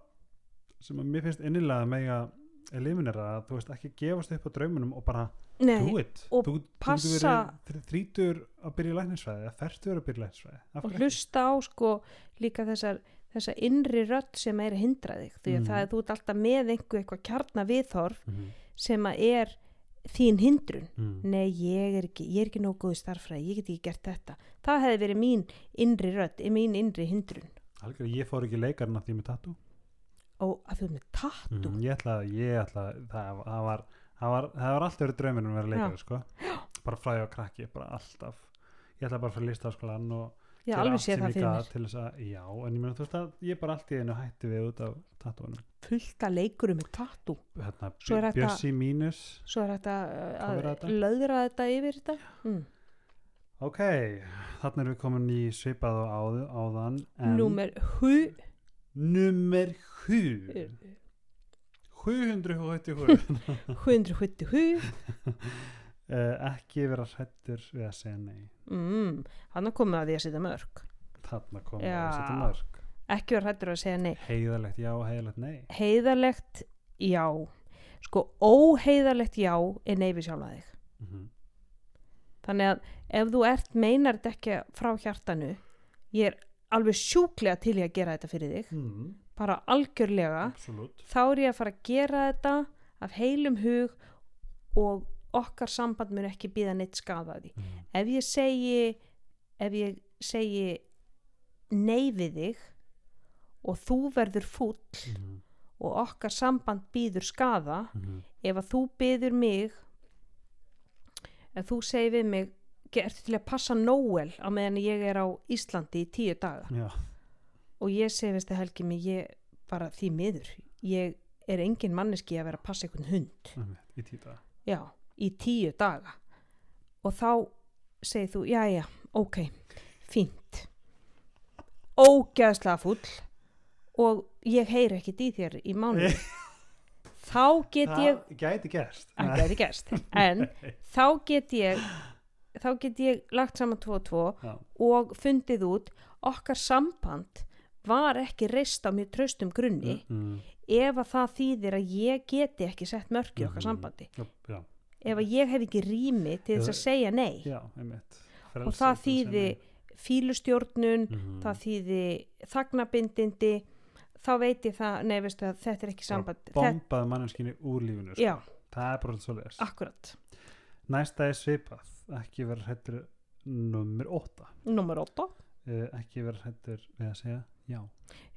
sem að mér finnst innilega með að eliminera að þú veist ekki gefast upp á draumunum og bara do Nei, it. og þú, þú passa- verið þrítur að byrja í læknisfræði eða fertur að byrja í læknisfræði og hlusta á sko líka þessar, þessar innri rödd sem er að hindra þig því að Mhm. það er þú alltaf með einhver eitthvað kjarna viðhorf Mhm, sem að er þín hindrun. Mhm. nei ég er ekki, ég er ekki nógu góð í starffræði ég get ekki gert þetta. Það hefði verið mín innri rödd, mín innri hindrun. Algjörlega, ég fór ekki leikarinn að því með tattoo og að ert með tattu Mhm, ég ætla, ég ætla það, það var það var, það var alltaf verið drauminn að vera Já. leikari sko. bara ég á krakki, bara alltaf. Ég ætla bara að fara listaháskólan og ég gera allt sem ég fyrir mér. til þess að, já, en ég meina þú veist að ég bara allt í einu hætti við út af tattúunum fullt að leikurum með tattoo. Hérna, er Bjössi mínus. Svo er þetta Hvað að, er að löðra þetta yfir þetta. Mm. ok, þannig erum við komin í svipað og áð, áðan númer hu nummer 7 787 170 hu uh, ekki vera hrættur við að segja nei. Mm. hann komið að því að setja mörg þarna kom Já. að setja mörg ekki vera hættur að segja nei. Heiðalegt já, heiðalegt nei. Heiðarlegt já. Sko óheiðarlegt já er nei við sjálfa þig. Mm þannig að ef þú ert meinar þetta ekki frá hjartanu ég er alveg sjúklega til ég að gera þetta fyrir þig mm, bara algjörlega absolutt þá er ég að fara að gera þetta af heilum hug og okkar samband mun ekki býða neitt skadaði mm. ef ég segi ef ég segi nei við þig og þú verður fúll Mm. og okkar samband býður skada Mm. ef að þú byður mig ef þú segir við mig "Ge- ertu til að passa Nóel á meðan ég er á Íslandi í tíu daga? Já, og ég segi veist að helgi mig ég bara því miður. Ég er engin manneski að vera að passa einhvern hund. Í títa já, í tíu daga. Og þá segir þú, já já, ok fínt. Ógæðslega full og ég heyri ekkit í þér í mánu [LAUGHS] þá get ég það gæti gerst. [LAUGHS] En þá get ég þá get ég lagt saman 2 og 2 já, og fundið út okkar samband var ekki reist á mjög traustum grunni mm, ef að það þýðir að ég geti ekki sett mörk í okkar Mhm. sambandi. já, ef að ég hef ekki rými til þess að segja nei. já, og það þýði fílustjórnun mm, það þýði þagnabindindi þá veit ég það, nei veistu að þetta er ekki samband bombaði manneskinni úr lífinu sko. já, það er bara svo leiðis akkurat næsta er svipað ekki vera hrættur nummer 8 nummer 8, uh, ekki vera hrættur við að segja já.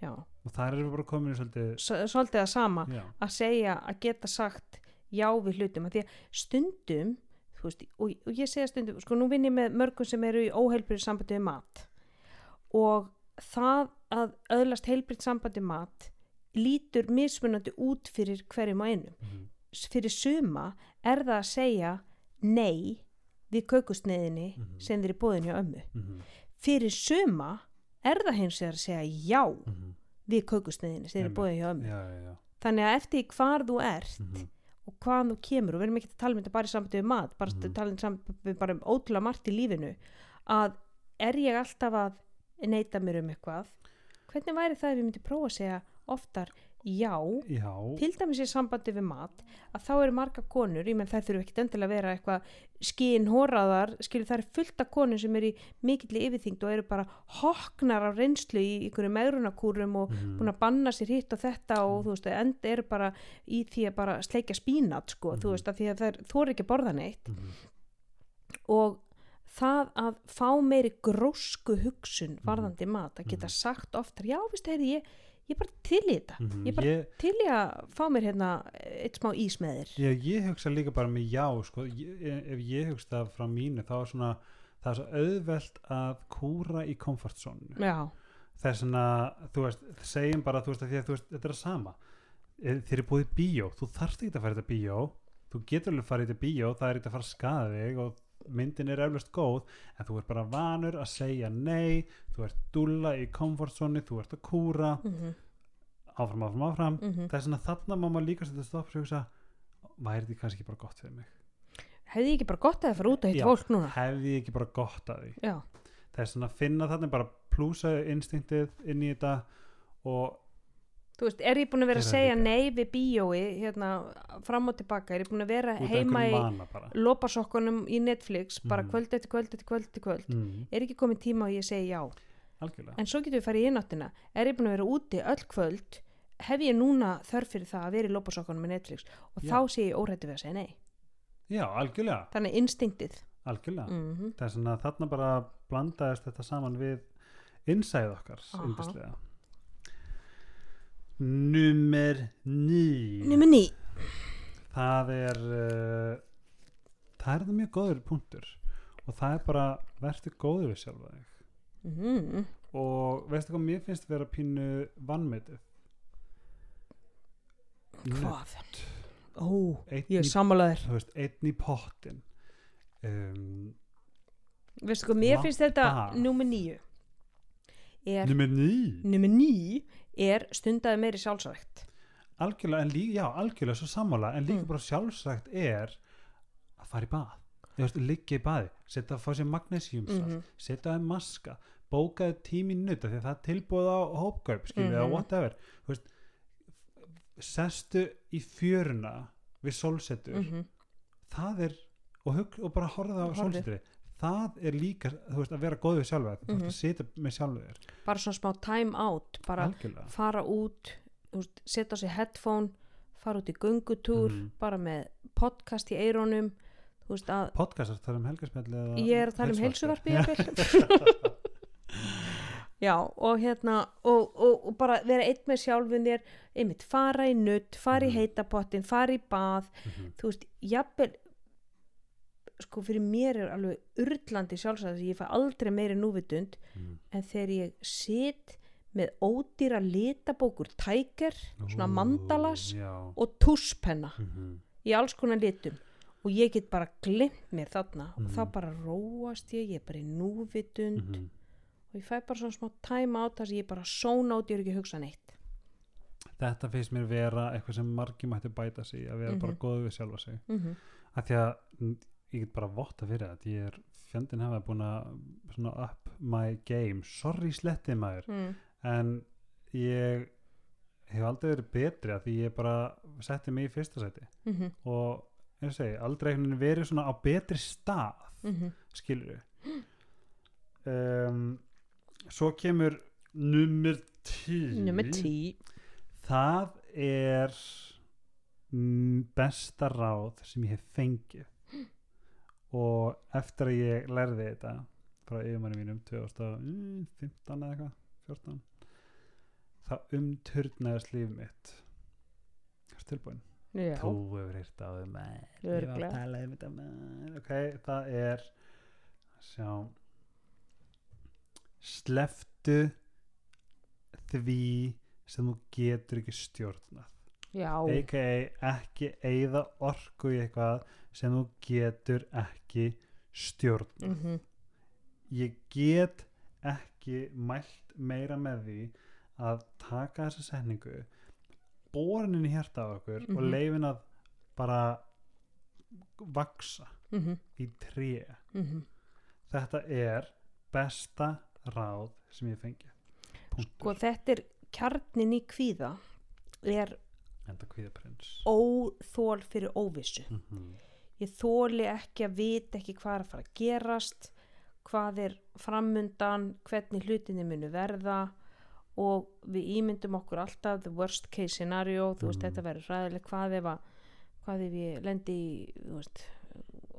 Já. Og þar erum við bara komin í svolítið svolítið að sama já, að segja að geta sagt já við hlutum. Að því að stundum veist, og, og ég segja stundum sko nú vinn ég með mörgum sem eru í óheilbrið sambandi við mat. Og það að öðlast heilbrið sambandi við mat lítur mismunandi út fyrir hverjum og einum. Mhm, S- fyrir suma er það að segja nei við kökusneiðinni Mhm. sem þeir í bóðin hjá ömmu mhm, fyrir suma er það hins vegar að segja já mhm. við kökusneiðinni sem þeir Einmitt. bóðin hjá ömmu já, já, þannig að eftir hvar þú ert mhm, og hvaðan þú kemur og við erum ekki að tala um þetta bara í sambandi við mat bara Mhm. tala um sambandi bara um ótrúlega margt í lífinu að er ég alltaf að neita mér um eitthvað hvernig væri það ef ég myndi prófa að segja oftar já já, til dæmis í sambandi við mat að þá eru marga konur, ég menn þær þurfu ekkit endilega að vera eitthvað skín hóraðar skilur það er fullt af konur sem eru í mikilli yfirþyngd og eru bara hoknar af reynslu í einhverju megrunarkúrum og mhm, búin að banna sér hitt og þetta og þú veist, end eru bara í því að bara sleikja spínat sko, Mhm. þú veist, að því að þær þóri ekki að borða neitt. Mhm, og það að fá meiri grósku hugsun varðandi mat, að geta Mhm. sagt oftar, já, veist, heyri, ég, ég er bara til í þetta, mhm. ég er bara ég, til í að fá mér hérna eitt smá ís með þér. Ég, ég hugsa líka bara með já sko, ég, ef ég hugsa það frá mínu þá er svona það er svo auðvelt að kúra í komfortzónu er svona, þú veist, segjum bara þú veist, að því að þú veist, þetta er að sama. Eh, þeir eru búið bíó, þú þarft ekki að fara í þetta bíó þú getur alveg að fara í þetta bíó það er ekki að fara að skada þig og myndin er eflust góð, en þú ert bara vanur að segja nei, þú ert dúlla í komfortzónu, þú ert að kúra. Mm áfram, áfram, áfram. -hmm. það er svona þarna má maður líka setja stopp og hugsa, væri þetta kannski ekki bara gott fyrir mig? Hefði ég ekki bara gott að það fara út að hitta Já. fólk núna? hefði ég ekki bara gott að því? Já, það er svona að finna þarna bara plúsa instinktið inn í þetta og þú veist, er ég búin að vera að segja nei við bíói hérna fram og tilbaka, er ég búin að vera út heima í lópasokkunum í Netflix bara Mhm. kvöld eftir kvöld eftir kvöld eftir kvöld? Mm, er ekki komin tíma og ég segi já? Algjörlega. En svo getum við farið í innáttina er ég búin að vera úti öll kvöld? Hef ég núna þörf fyrir það að vera í lópasokkunum í Netflix? Og Já. þá sé ég órættu við að segja nei. Já, algjörlega, þannig instinktið. Algjörlega. Mm það er svona að þarna bara blandaðist þetta saman við innsæð okkar Númer ný Númer ný það er uh, það er það mjög góður punktur. Og það er bara verður góður við sjálfa þig. Mm. og veistu hvað mér finnst vera pínu vannmetið hvað? ó, ég er sammálaður þú veist, einn í pottin um, veistu hvað, mér finnst þetta nummer nýju er, nummer ný nummer ný er stundaði meiri sjálfsvægt algjörlega, en líka, já, algjörlega svo sammála en líka Mm. bara sjálfsagt er að fara í bað þú veist, liggja í baði, setja að fá sér magnesiumsalt Mhm. setja að maska bókaði tími nuta því að það tilbúið á hópkaup skilur eða Mhm. whatever þú veist, sestu í fjöruna við sólsetur mm það er og, hug, og bara horfa á Horfið. Það er líka, þú veist, að vera góð við þú veist Mhm. að sitja með sjálfu þér bara svona smá time out bara algjörlega fara út veist, setja á sig headphone fara út í göngutúr Mhm. bara með podcast í að podcastar tala um helgarspjalli ég er að tala um heilsuvarpið? heilsuvarpi já og hérna og, og, og bara vera einn með sjálfun þér einmitt fara í nutt, fara í Mhm. heitapottin fara í bað, Mhm. þú veist jafnvel sko fyrir mér er alveg urlandi sjálfsagt ég fæ aldrei meiri núvitund Mhm. en þegar ég sit með ódýra litabókur tækir, svona mandalas já. og túspenna Mhm. í alls konar litum og ég get bara glimt mér þarna og Mhm. þá bara róast ég, ég er bara í núvitund Mhm. og ég fæ bara svona smá time out þar sem ég bara sóna át, ég er ekki að hugsa neitt þetta finnst mér vera eitthvað sem margi mætti bæta sig að vera bara Mhm. góð við sjálfa sig mm -hmm. af því að mm, ég get bara votta fyrir það ég er fjandinn hafa búin að up my game. Sorry slettið maður. Mm. en ég hef aldrei verið betri að því ég bara setti mig í fyrsta seti Mm -hmm. og eins og segi, aldrei verið svona á betri stað Mm skilur við um, svo kemur nummer tí nummer tí það er besta ráð sem ég hef fengið og eftir að ég lærði þetta frá yfirmanni mínum 2015 eða eitthvað 14 þá umturnaðist líf mitt. Ertu tilbúin? já, Þú hefur heyrt á þau maður. Ég var að tala um þetta maður. Ok, það er Sjá Sleftu því sem þú getur ekki stjórnað a.k.a. ekki eigða orku í eitthvað sem þú getur ekki stjórnað mm ég get ekki mælt meira með því að taka þessa setningu borin inn í hjarta á okkur og Mhm. leifin að bara vaksa mm í tré -hmm. þetta er besta ráð sem ég fengi sko punktur, þetta er kjarnin í kvíða er enda kvíðaprins. Óþól fyrir óvissu. Mm -hmm. ég þóli ekki að vita ekki hvað er að fara að gerast hvað er framundan hvernig hlutinni munu verða og við ímyndum okkur alltaf the worst case scenario. Þú veist Mhm. þetta verður ræðileg hvað ef að hvað ef ég lendi í veist,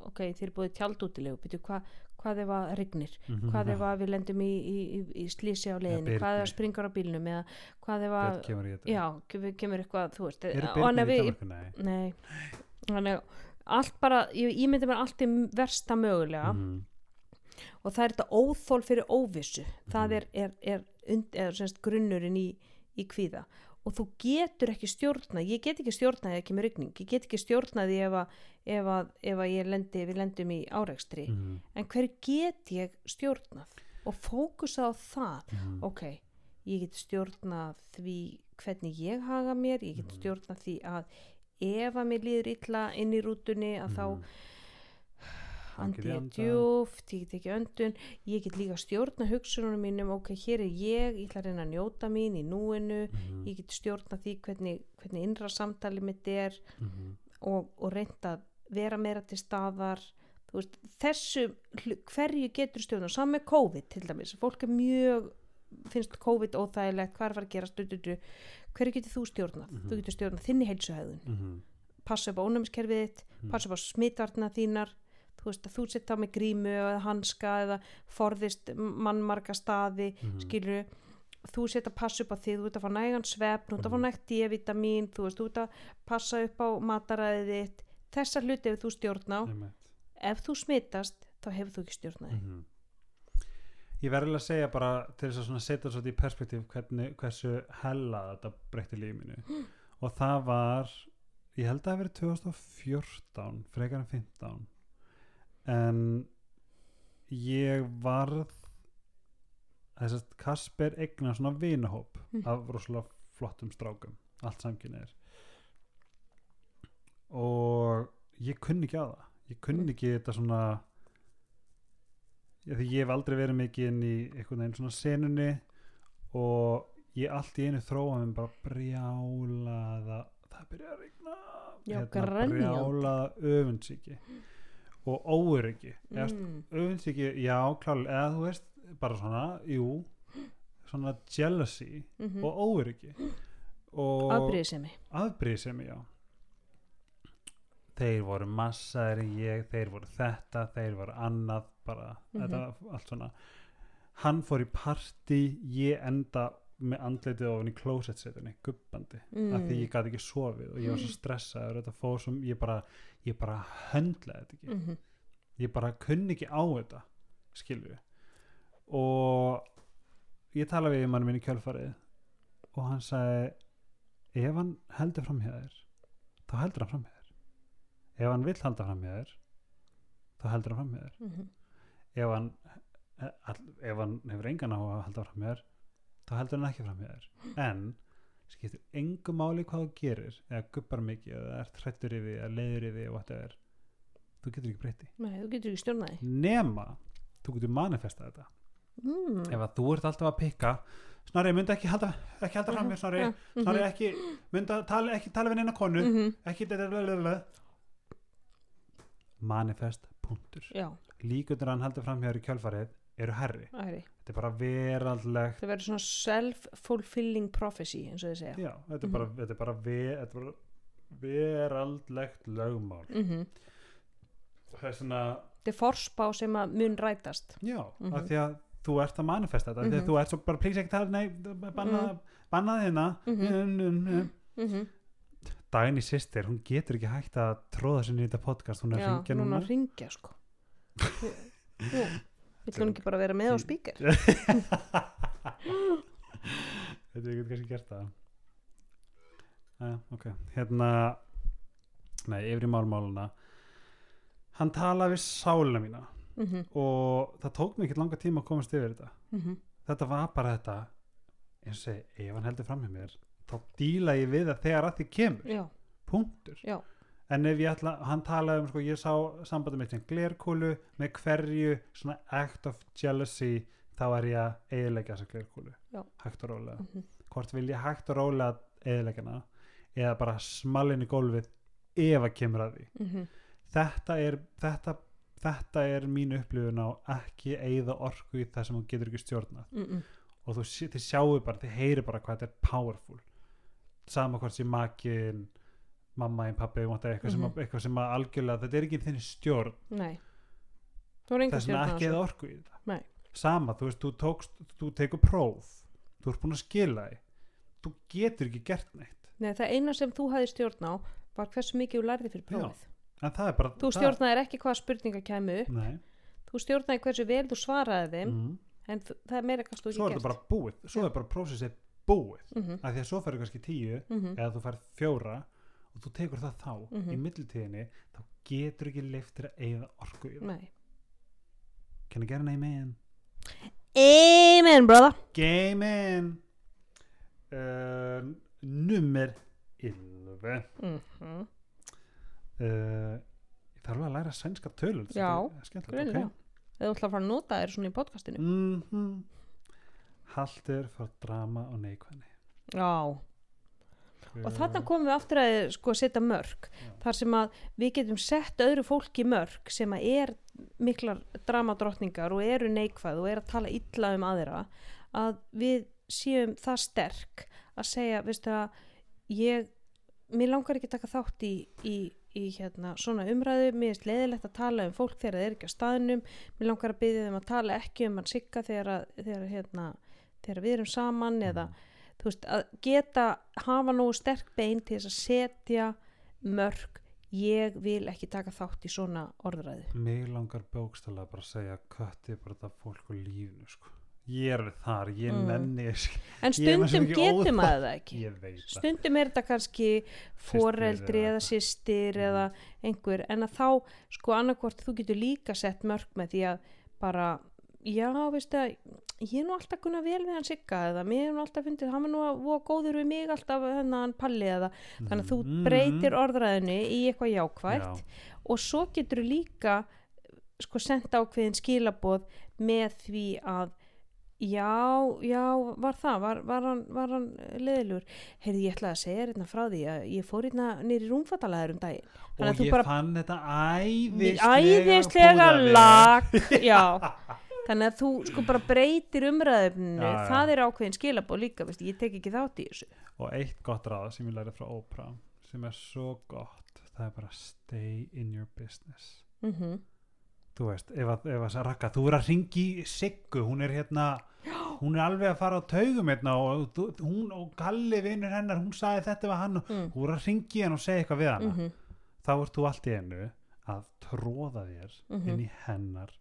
ok, þér er búið tjaldútilegu hvað, hvað ef að rignir hvað ef að við lendum í, í, í, í slísi á leiðinni, hvað ef að springar á bílnum eða hvað ef að kemur já, kemur, kemur eitthvað þú veist, og hann byrnir er í við, Danmarku? Nei. Nei, þannig að allt bara, ég, ég myndi mér allt í versta mögulega. Mhm. og það er þetta óþól fyrir óvissu. Það Mhm. er, er, er, und, er semst, grunnurinn í, í kvíða og þú getur ekki stjórnað ég get ekki stjórnað ef ekki með rigning ég get ekki stjórnað því ef að, ef að, ef að lendi, við lendum í árekstri Mhm. en hver get ég stjórnað og fókusa á það Mhm. ok, ég get stjórnað því hvernig ég haga mér ég get Mhm. stjórnað því að ef að mér líður illa inn í rútunni að þá Mhm. Andi andað. djúft, ég get ekki öndun ég get líka stjórna hugsunum mínum ok, hér er ég, ég ætla að reyna að njóta mín í núinu, Mhm. ég get stjórna því hvernig, hvernig innra samtali mitt er Mhm. og, og reynda að vera meira til staðar veist, þessu, hverju getur stjórna saman með COVID til dæmis fólk er mjög, finnst COVID óþægilegt, hvað er að fara að gera stududu hverju getur þú stjórnað? Mhm. Þú getur stjórnað þinni heilsuhæðun Mhm. passa upp á ónæmiskerfið þitt, Mhm. passa upp á smitvarna þínar þú veist að þú sitt á með grímu eða hanska eða forðist mannmarka staði Mhm. skilur þú set að passa upp á þig, þú ert að fá nægan svefn, þú ert að fá Mhm. nægt D-vitamin, þú veist, þú ert að passa upp á mataræðið þitt, þessar hluti ef þú stjórn á, ef þú smitast, þá hefur þú ekki stjórnaði. Mhm. Ég verður að segja bara til þess að setja svo í perspektíf hvernig, hversu hella þetta breytti lífinu og það var ég held að það verið 2014 frekar en 15 en ég varð þess að Kasper eignar svona vinahóp Mm. af rosalega flottum strákum. Allt samkynniðir og ég kunni ekki að það. Ég kunni ekki þetta svona því ég hef aldrei verið mikið inn í einhvern veginn svona senunni og ég allt í einu þróa mér bara brjálaða það byrja að regna grenjandi. brjálaða öfundsíki og óöryggi Mm. öfundsíki, já klálega eða þú veist, bara svona, jú svona jealousy Mm og óöryggi og Afbríðisemi. afbrýðisemi, já þeir voru massaðir ég, þeir voru þetta þeir voru annað, bara Mhm. þetta, allt svona hann fór í party, ég enda með andleitið ofan í closet-setunni gubbandi, Mm. af því ég gæti ekki sofið og ég var svo stressaður, þetta fór sem ég bara, ég bara höndlaði þetta ekki. Mm ég bara kunni ekki á þetta skilju og ég tala við mann minn í kjölfarið og hann sagði ef hann heldur fram hjá þér þá heldur hann fram hjá þér. Ef hann vill halda fram hjá þér þá heldur hann fram hjá þér. -hmm. ef hann, eh, ef hann hefur engan á að halda fram hjá þér þá heldur hann ekki fram hjá þér en skiptir engu máli hvað þú gerir eða gubbar mikið eða ert hrættur yfir eða leiður yfir eða whatever þú getur ekki breytti Nei, þú getur ekki stjórnaði. nema þú getur manifesta þetta Mm. ef að þú ert alltaf að pikka Snorri, myndi ekki halda, ekki halda fram mér Snorri, Ja, mhm. Snorri ekki myndi að tala, ekki tala við neina konu Mhm. ekki blablabla. manifest punktur líkundur hann heldur fram hjá þér í kjölfarið eru herri, æri. þetta er bara veraldlegt Það verður svona self-fulfilling prophecy, eins og þið segja. já, þetta er Mhm. bara, þetta er bara, þetta er bara veraldlegt lögmál Mm það er svona, Þetta er forspá sem að mun rætast. já, Mhm. af því að þú ert að manifesta þetta, mm Mhm. þú ert svo bara please ekki tala, nei, banna, banna hérna Mhm. Mm Dagný sýstir, hún getur ekki hægt að tróða sinni í þetta podcast, hún er að Já, ringja núna núna að ringja, sko. [LAUGHS] Jú, vill hún ekki bara vera með á spíker? [LAUGHS] Þetta er ekki kannski gert það. Æja, ok. Hérna Nei, yfir í málmáluna. Hann talaði við sálina mína. Mm -hmm. og það tók mig ekki langa tíma að komast yfir þetta. Mm Þetta var bara þetta eins og segi, ef hann heldur fram hjá mér þá díla ég við það þegar að því kemur. Já, punktur. Já. En ef ég ætla, hann talaði um sko, ég sá sambandi með sem glerkúlu með hverju svona act of jealousy þá er ég að eðilegja þessa glerkúlu. Já. hægt og rólega. Mm hvort vil ég hægt og rólega eðilegja hana eða bara smallin í gólfið ef að kemur að því. -hmm. þetta er þetta, þetta er mín upplifun á ekki eigða orku í það sem þú getur ekki stjórnað. Mm og þú þið sjáu bara, þið heyri bara hvað þetta er powerful. Sama hvort sem makin mamma einn pappi eitthvað, sem, Mhm. að, eitthvað sem að algjörlega þetta er ekki í þinni stjórn. Þú er á ekki eða orku í þetta Nei. sama, þú veist, þú tókst þú tekur próf, þú ert búin að skila því þú getur ekki gert neitt Nei, það eina sem þú hafði stjórn á var hversu mikið þú lærði fyrir prófið. en það bara Þú það- stjórnaðir ekki hvaða spurningar kæmu upp, nei, þú stjórnaði hversu vel þú svaraði þeim, mm. en það er meira kannski þú svo er ekki þetta gert. bara búið svo Já. er bara prósessið búið Mm -hmm. af því að svo færðu kannski tíu Mm eða þú færð fjóra og þú tekur það þá Mhm. í millitíðinni þá getur ekki leiftir að eigða orku í það Nei. can I get an amen Amen, brother. game in uh, nummer 11 Mm -hmm. uh, ég þarf að læra sænska þetta Já? Eða þú ætla að fara að nota þér svona í podcastinu. Mhm. haltur frá drama og neikvæðni Já. Og þarna komum við aftur að sko setja mörg. Já. Þar sem að við getum sett öðru fólki mörg sem að er miklar dramadrottningar og eru neikvæð og eru að tala illa um aðra að við séum það sterk að segja, veistu að ég, mér langar ekki taka þátt í, í, í hérna, svona umræðu, mér er leiðilegt að tala um fólk þegar það er ekki á staðnum, mér langar að byggja þeim að tala ekki um hann sigga þegar, þegar, hérna, þegar við erum saman eða Mm. Þú veist, að geta hafa nógu sterk bein til þess að setja mörg ég vil ekki taka þátt í svona orðræðu mig langar bókstælega bara að segja kötti bara þetta fólk og lífinu sko. ég er þar, ég Mm. nenni en stundum getur maður það ekki það stundum er þetta kannski foreldri eða systir Mhm. eða einhver en að þá sko annarkvort þú getur líka sett mörg með því að bara já veistu að ég er nú alltaf kunna vel við hann sigga eða mér er nú alltaf fundið hann er nú að voða góður við mig alltaf hennan palli eða þannig að þú Mhm. breytir orðræðinu í eitthvað jákvætt Já. og svo getur líka sko senda ákveðin skilaboð með því að já, já, var það var, var hann, hann leðilur heyrði ég ætlaði að segja hérna frá því að ég fór hérna nýri rúmfattalaður um daginn. Og ég fann þetta æðislega æðislega lag [LAUGHS] já þannig að þú sko bara breytir já. það er ákveðin skilaboð líka veist, ég tek ekki þátt í þessu. Og eitt gott ráð sem ég lærið frá Oprah sem er svo gott það er bara stay in your business. Mm þú veist, ef að, ef að rakka þú er að ringi Siggu, hún er hérna hún er alveg að fara á taugum hérna og hún og Galli vinnur hennar hún sagði þetta við hann og mm. hún er að ringi hann og segja eitthvað við hana. Mm þá ert þú allt í einu að tróða þér Mhm. inn í hennar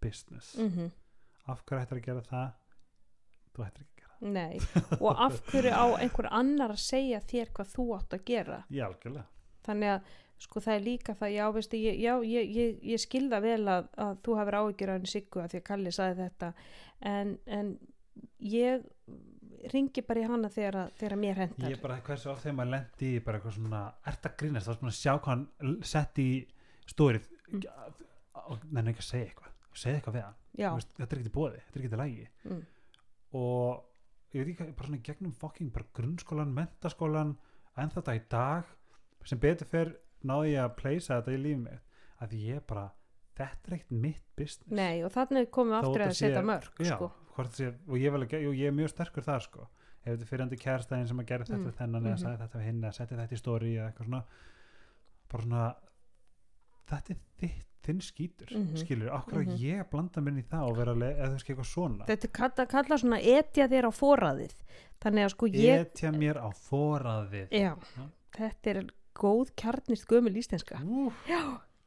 business. -hmm. af hverju ættir að gera það? Þú ættir ekki að gera Nei, og af hverju á einhver annar að segja þér hvað þú átt að gera? Það, já, þannig að sko það er líka það já, veistu, ég, já, ég, ég, ég skilða vel að, að þú hafur áhyggjur af henni Siggu að því að Kalli saði þetta. En, en ég ringi bara í hana þegar, að, þegar mér hendar ég bara hversu oft þegar maður lendi bara eitthvað svona, ert að grínast? Þá er svona að sjá hvað hann sett í stórið Mm. og nenni ekki að segja eitthvað segja eitthvað við hann, veist, þetta er ekki til bóði þetta er ekki til lægi mm, og ég veit ekki, bara svona gegnum fucking bara grunnskólan, mentaskólan en þetta í dag sem betur fyrr náði ég að pleysa þetta í lífið mitt að ég bara, þetta er ekkert mitt business. Nei og þannig komum við aftur þetta að setja mörg já, sko. sé, og ég, vel, jú, ég er mjög sterkur þar sko. Ef þetta er fyrirandi kærstæðin sem að gera þetta Mm, þennan eða mhm. sagði þetta við hinn eða setti þetta í stóri eða eitthvað svona bara svona þetta er þitt, þinn skítur Mhm, skilur, okkur mhm. að ég að blanda mér í það og vera, eða þú veist eitthvað svona? Þetta kalla, kalla svona etja þér á foraðið. Þannig að sko ég etja mér á foraðið. Já, Já. þetta er góð kjarnist gömul íslenska. Ú,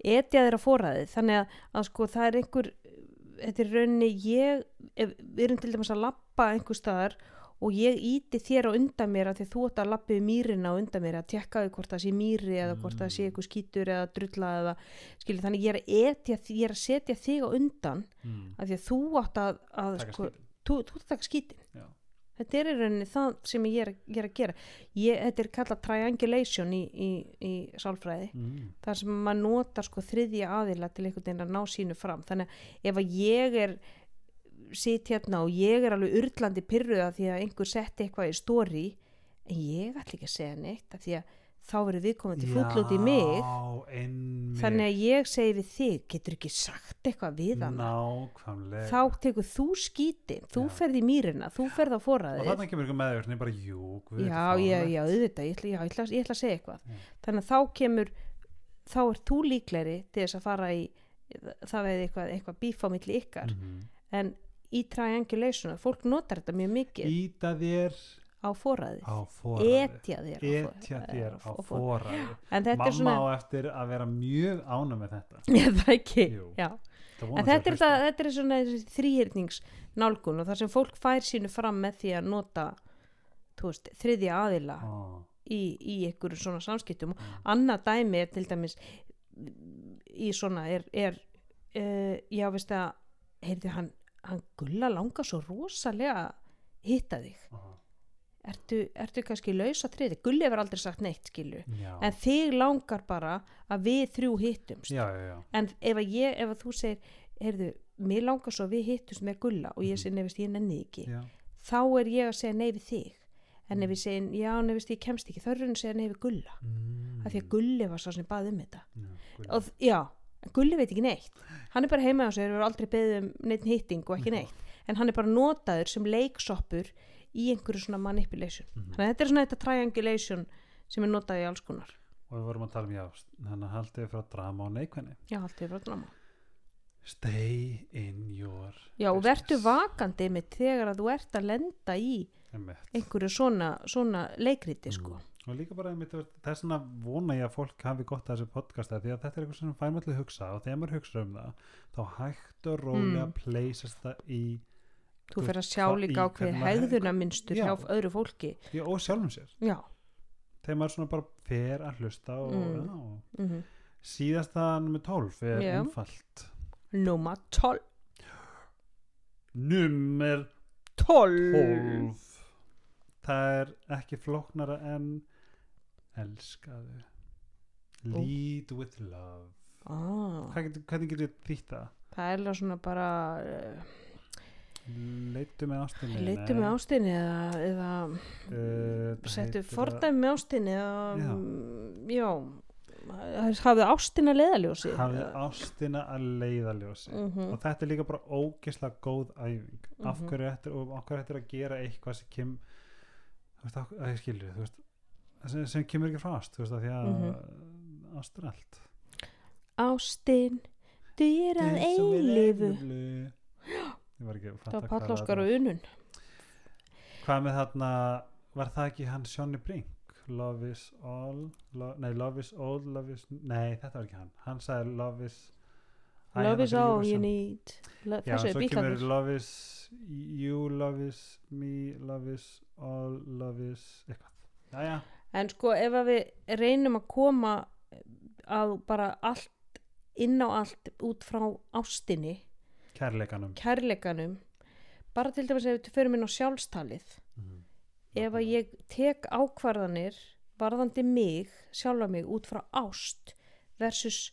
etja þeirra forræðið þannig að, að sko það er einhver þetta er rauninni ég ef, við erum til dæmis að lappa einhver staðar og ég íti þér á undan mér að því þú ætti að lappa við mýrina á undan mér að tekka því hvort það sé mýri eða hvort það sé Mm. eitthvað skítur eða drulla eða skilur þannig ég er etja ég er að setja þig á undan mm, að því að þú átt að, að sko, þú, þú átt að taka skítin. Já. þetta er í rauninni það sem ég er, ég er að gera. Ég, þetta er kallað triangulation í, í, í sálfræði mm, þar sem maður notar sko þriðja aðila til einhvern veginn að ná sínu fram. Þannig að ef að ég er sitt hérna og ég er alveg urlandi pyrruða því að einhver setti eitthvað í stóri en ég ætla ekki að segja neitt af því að þá verður viðkomandi full út í mig. einmitt, þannig að ég segi við þig getur ekki sagt eitthvað við hann þá tekur þú skítin, þú Já. ferð í mýrina þú ferð á og forræðið þarna kemur ykkur með þér bara, jú, guð, já, já, já, auðvitað ég ætla, ég ætla, ég ætla að segja eitthvað. Já. þannig að þá kemur þá er þú líkleri til þess að fara í það veið eitthvað, eitthvað bíf á milli ykkar. Mhm. en í triangulation fólk notar þetta mjög mikið. Íta þér á foraðið etja þér Etja þér á á for- foraðið en þetta er Mamma svona á eftir að vera mjög ána með þetta. [LAUGHS] Það ekki Jú. Já. Það en þetta er, að það, þetta er svona þrýhyrningsnálgun og þar sem fólk fær sínu fram með því að nota veist, þriðja aðila Ó, í, í einhverjum svona samskiptum. Mm. annað dæmi er til dæmis í svona er, er uh, já veist að heyrðu hann, hann gulla langar svo rosalega hitta þig. Ó, ertu, ertu kannski laus að triði gulli hefur aldrei sagt neitt skilu Já, en þig langar bara að við þrjú hittumst. Já, já, en ef að ég, ef að þú segir heyrðu, mér langar svo að við hittumst með gulla og ég Mhm. segi nefnist ég nenni ekki. Þá er ég að segja nei við þig. En ef ég segi, já nefnist ég kemst ekki. Þá er hann að segja nei við gulla. Mm. af því að Gulli var svo sem baði um þetta. Já, og já, en Gulli veit ekki neitt hann er bara heima á sig, hefur aldrei beðið um neitt hitting og ekki neitt en hann er bara notaður sem leiksoppur í einhverju svona manipulation Mhm. þannig að þetta er svona þetta triangulation sem er notað í alls konar og við vorum að tala um já þannig að haldið frá drama og neikvæðni já, er frá drama stay in your Já, og vertu business. vakandi með þegar að þú ert að lenda í einhverju svona, svona leikriti sko. Mm. Og líka bara þess vegna vona ég að fólk hafi gott að þessu podcasta því að þetta er eitthvað sem fær maður til að hugsa og þegar maður hugsa um það þá hægt og rólega Mm. pleysast það í Þú fer að sjá líka hvernig maður- hegðunarmynstur Já. hjá öðru fólki. já, og sjálfum sér Já. þegar maður svona bara fer að hlusta og Mm. já, Mm síðasta nummer 12 er Já. einfalt Núma 12. nummer 12. 12 það er ekki flóknara en elskaðu lead with love Ah, Hvað hvernig getur þýtt það? það er svona bara uh, Leitu með ástinni leitu með ástinni eða, eða uh, settu fordæmi með ástinni eða, Já. mm, já, hafðu ástina leiðaljósi. hafði ástina að leiðaljósi Mhm. og þetta er líka bara ógeðslega góð æfing af Mhm. hverju af hverju ættir að gera eitthvað sem kem þú veist, skilur þú veist, sem, sem kemur ekki frá ást þú veist, af því að Mhm. ást er allt Ástin, dyr að Eins og við eilifu. að Það var hvað Páll Óskar það og. Unun. hvað með þarna var það ekki hann Sjónni Brink Love is all lo, nei Love is all love is, nei þetta var ekki hann hann sagði Love is Love hann is all you need. Lo- Já, svo kemur love is you, love is me, love is all, love is eitthvað. Jæja, En sko ef við reynum að koma að bara allt inn á allt út frá ástinni, kærleikanum. kærleikanum, bara til dæmis ef við förum inn á sjálfstalið, Mhm. ef að ég tek ákvarðanir varðandi mig, sjálfa mig út frá ást versus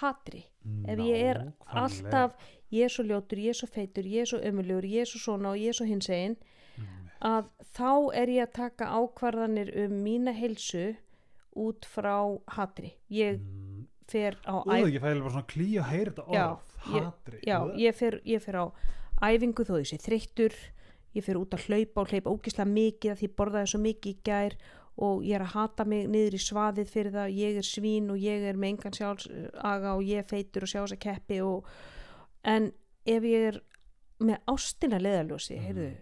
hatri. Ef ég er alltaf, ég er svo ljótur, ég er svo feitur, ég er svo ömulegur, ég er svo svona og ég er svo hinsegin, Mhm. Að þá er ég að taka ákvarðanir um mína heilsu út frá hatri. Ég Mm. fer á Ú, ég fæði bara svona klí að heyra þetta Já, orð, ég- hatri. já, Ú, ég fer, ég fer á æfingu þó ég sé þreyttur ég fer út að hlaupa og hlaupa ógislega mikið af því ég borðaði svo mikið í gær og ég er að hata mig niður í svaðið fyrir það, ég er svín og ég er með engan sjálfsaga og ég feitur og sjá þess að keppi og en ef ég er með ástina leðaljósi, Mhm. heyrðu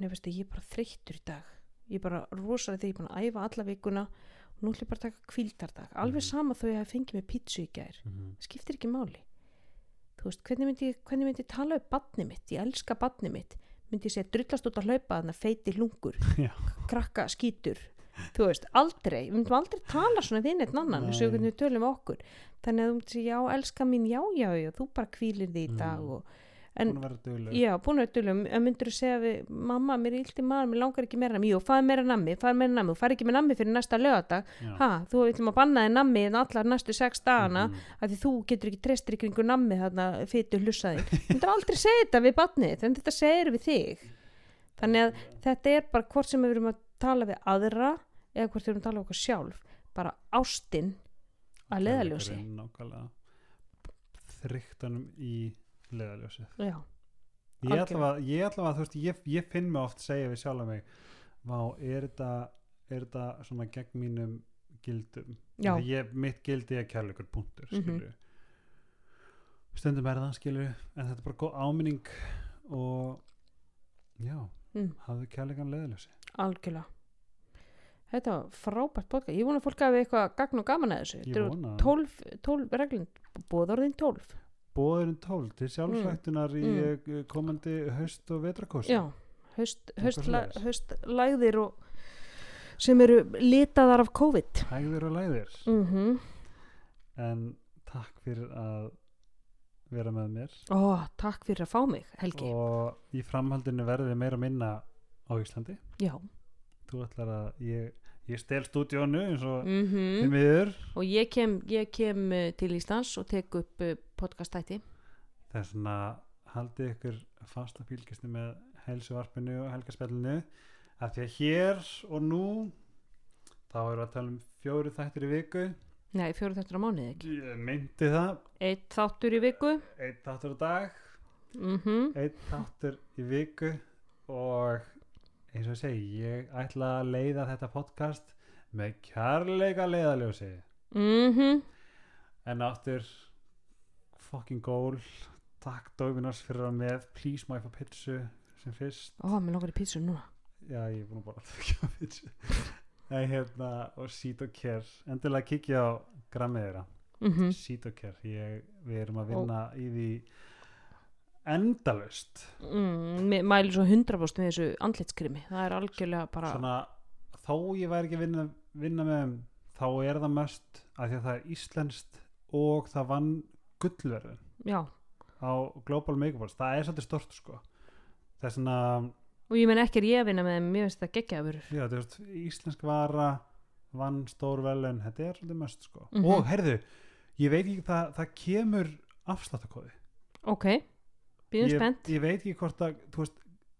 nefnist ég er bara þreyttur í dag. Ég er bara rosalega þegar ég er búin að æfa alla vikuna og nú ætlum ég bara að taka kvíldardag alveg Mhm. sama þó ég hef fengið með pítsu í gær. Mhm. skiptir ekki máli. Þú veist, hvernig myndi, ég- hvernig myndi ég tala um badni mitt, ég elska badni mitt. Myndi ég segja drullast út að hlaupa þannig feiti hlungur, [LAUGHS] Já. krakka skítur. Þú veist, aldrei. Við myndum aldrei tala svona við neitt annan og hvernig við tölum okkur. Þannig að þú myndi segja, já, elska mín, já, já, já þú bara kvílir því í dag Mm. og, en, Búin að vera dugleg. já, búin að vera dulum en myndur þú segja við, mamma, mér er illt í maður mér langar ekki meira nammi, jú, fæði meira nammi fæði meira nammi, þú færi ekki með nammi fyrir næsta lögadag ha, þú ætlum að banna þig nammi en allar næstu sex dagana Mhm. að því þú getur ekki treystir kringu nammi þarna fytu hlussaði þú myndir aldrei segja þetta við barnið en þetta segir við þig. Þannig að þetta er bara hvort sem við erum að tala við aðra eða hvort við erum að tala okkur sjálf. Bara ástin að leðaljósi. Þryktanum í leðaljósið. Ég ég allavega, þú veist, ég, ég finn mig oft segja við sjálf mig, vá, er þetta, er þetta svona gegn mínum gildum? Ég, mitt gildi er kærleikur punktur, Mhm. skilju. Stundum er það, skilju, en þetta er bara góð áminning og, já, mm, hafðu kærleikan leðaljósi. algjörlega þetta var frábært podcast ég vona að fólk hafi eitthvað gagn og gaman að þessu Ég Þetta eru vona. 12, 12 reglun bóðorðin 12 Bóðurinn 12 til sjálfsvættunar í Mm. mm. komandi haust og vetrakósi. já, haust, Eitthvað haustla, svoleiðis. haustlægðir og sem eru litaðar af COVID Hægðir og læðir. mhm En takk fyrir að vera með mér. Ó, takk fyrir að fá mig, Helgi. og í framhaldinu verðum við meira minna á Íslandi Já. þú ætlar að ég, ég stel stúdíónu eins og Mm mm. miður Og ég kem, ég kem uh, til Íslands og tek upp uh, podcastætti. þess vegna haldið ykkur fast að fylgjast með helsuvarpinu og helgaspellinu af því að hér og nú þá erum við að tala um fjóru þættir í viku Nei, fjóru þáttur á mánuði ekki. ég meinti það Eitt þáttur í viku. einn þáttur á dag Mm einn þáttur í viku og eins og ég segi ég ætla að leiða þetta podcast með kærleika leiðaljósi Mhm. en aftur fucking goal. Takk Dominos fyrir að með. Please má ég fá pizzu sem fyrst? Ó, mér langar í pítsu núna. já ég er búin að bara alltaf ekki að pizzu. [LAUGHS] Nei, hérna, og Seat og Care. Endilega kikja á grammið þeirra. Mm Seat og Care, ég, við erum að vinna í því endalust mm, mæli svo 100% með þessu andlitskrimi. Það er algjörlega bara... svona, þó ég væri ekki að vinna, vinna með þeim þá er það mest að því að það er íslenskt og það vann gullverðin Já, á Global Makeup Awards, það er svolítið stort sko. Það er svona, og ég menn ekki er ég að vinna með þeim, mér finnst það geggjaður. já þú veist íslensk vara, vann stór velun þetta er svolítið mest sko. Mhm. og herðu, ég veit ekki, það, það kemur afsláttakóði Ok, býðum spennt. ég veit ekki hvort að, þú veist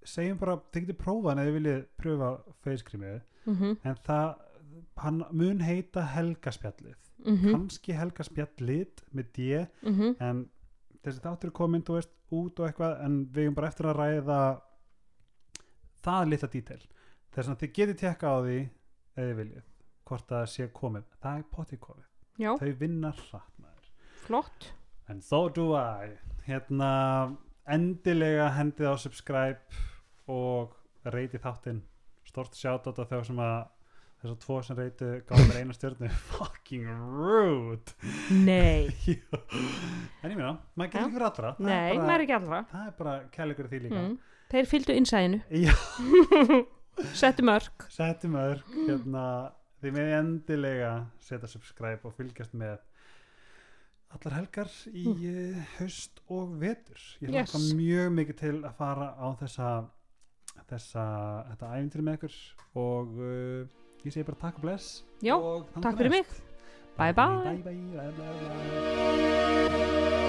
segjum bara, þið getið prófað en ef þið viljið pröfa facecreamið, Mm en það hann mun heita helgaspjallið. -hmm. kannski helgaspjallið með D. Mm en þessi þáttur er komin þú veist, út og eitthvað en við erum bara eftir að ræða það litla dítel þess að þið getið tekka á því þið viljið, hvort það sé komið. Það er potið komið, Já, þau vinna hratt maður. Flott. and so do I. Hérna endilega hendið á subscribe og reyti þáttinn. Stort shoutout á þau sem að þessar tvo sem reytu gáði mér eina stjörnu. [LAUGHS] Fucking rude. Nei, [LAUGHS] en ég meina, maður getur ekki fyrir allra. Það nei, er maður er bara, ekki allra. það er bara kærleikur í því líka. Mm. Þeir fylgdu innsæðinu. [LAUGHS] Settu mörg. setjum öður hérna, þið með endilega setja subscribe og fylgjast með allar helgar í mm. haust og vetur ég Yes. hlakka mjög mikið til að fara á þessa þessa, þetta æfintir með ykkur og uh, ég segi bara takk og bless Já, og takk fyrir mig. bye, bye, bye, bye, bye.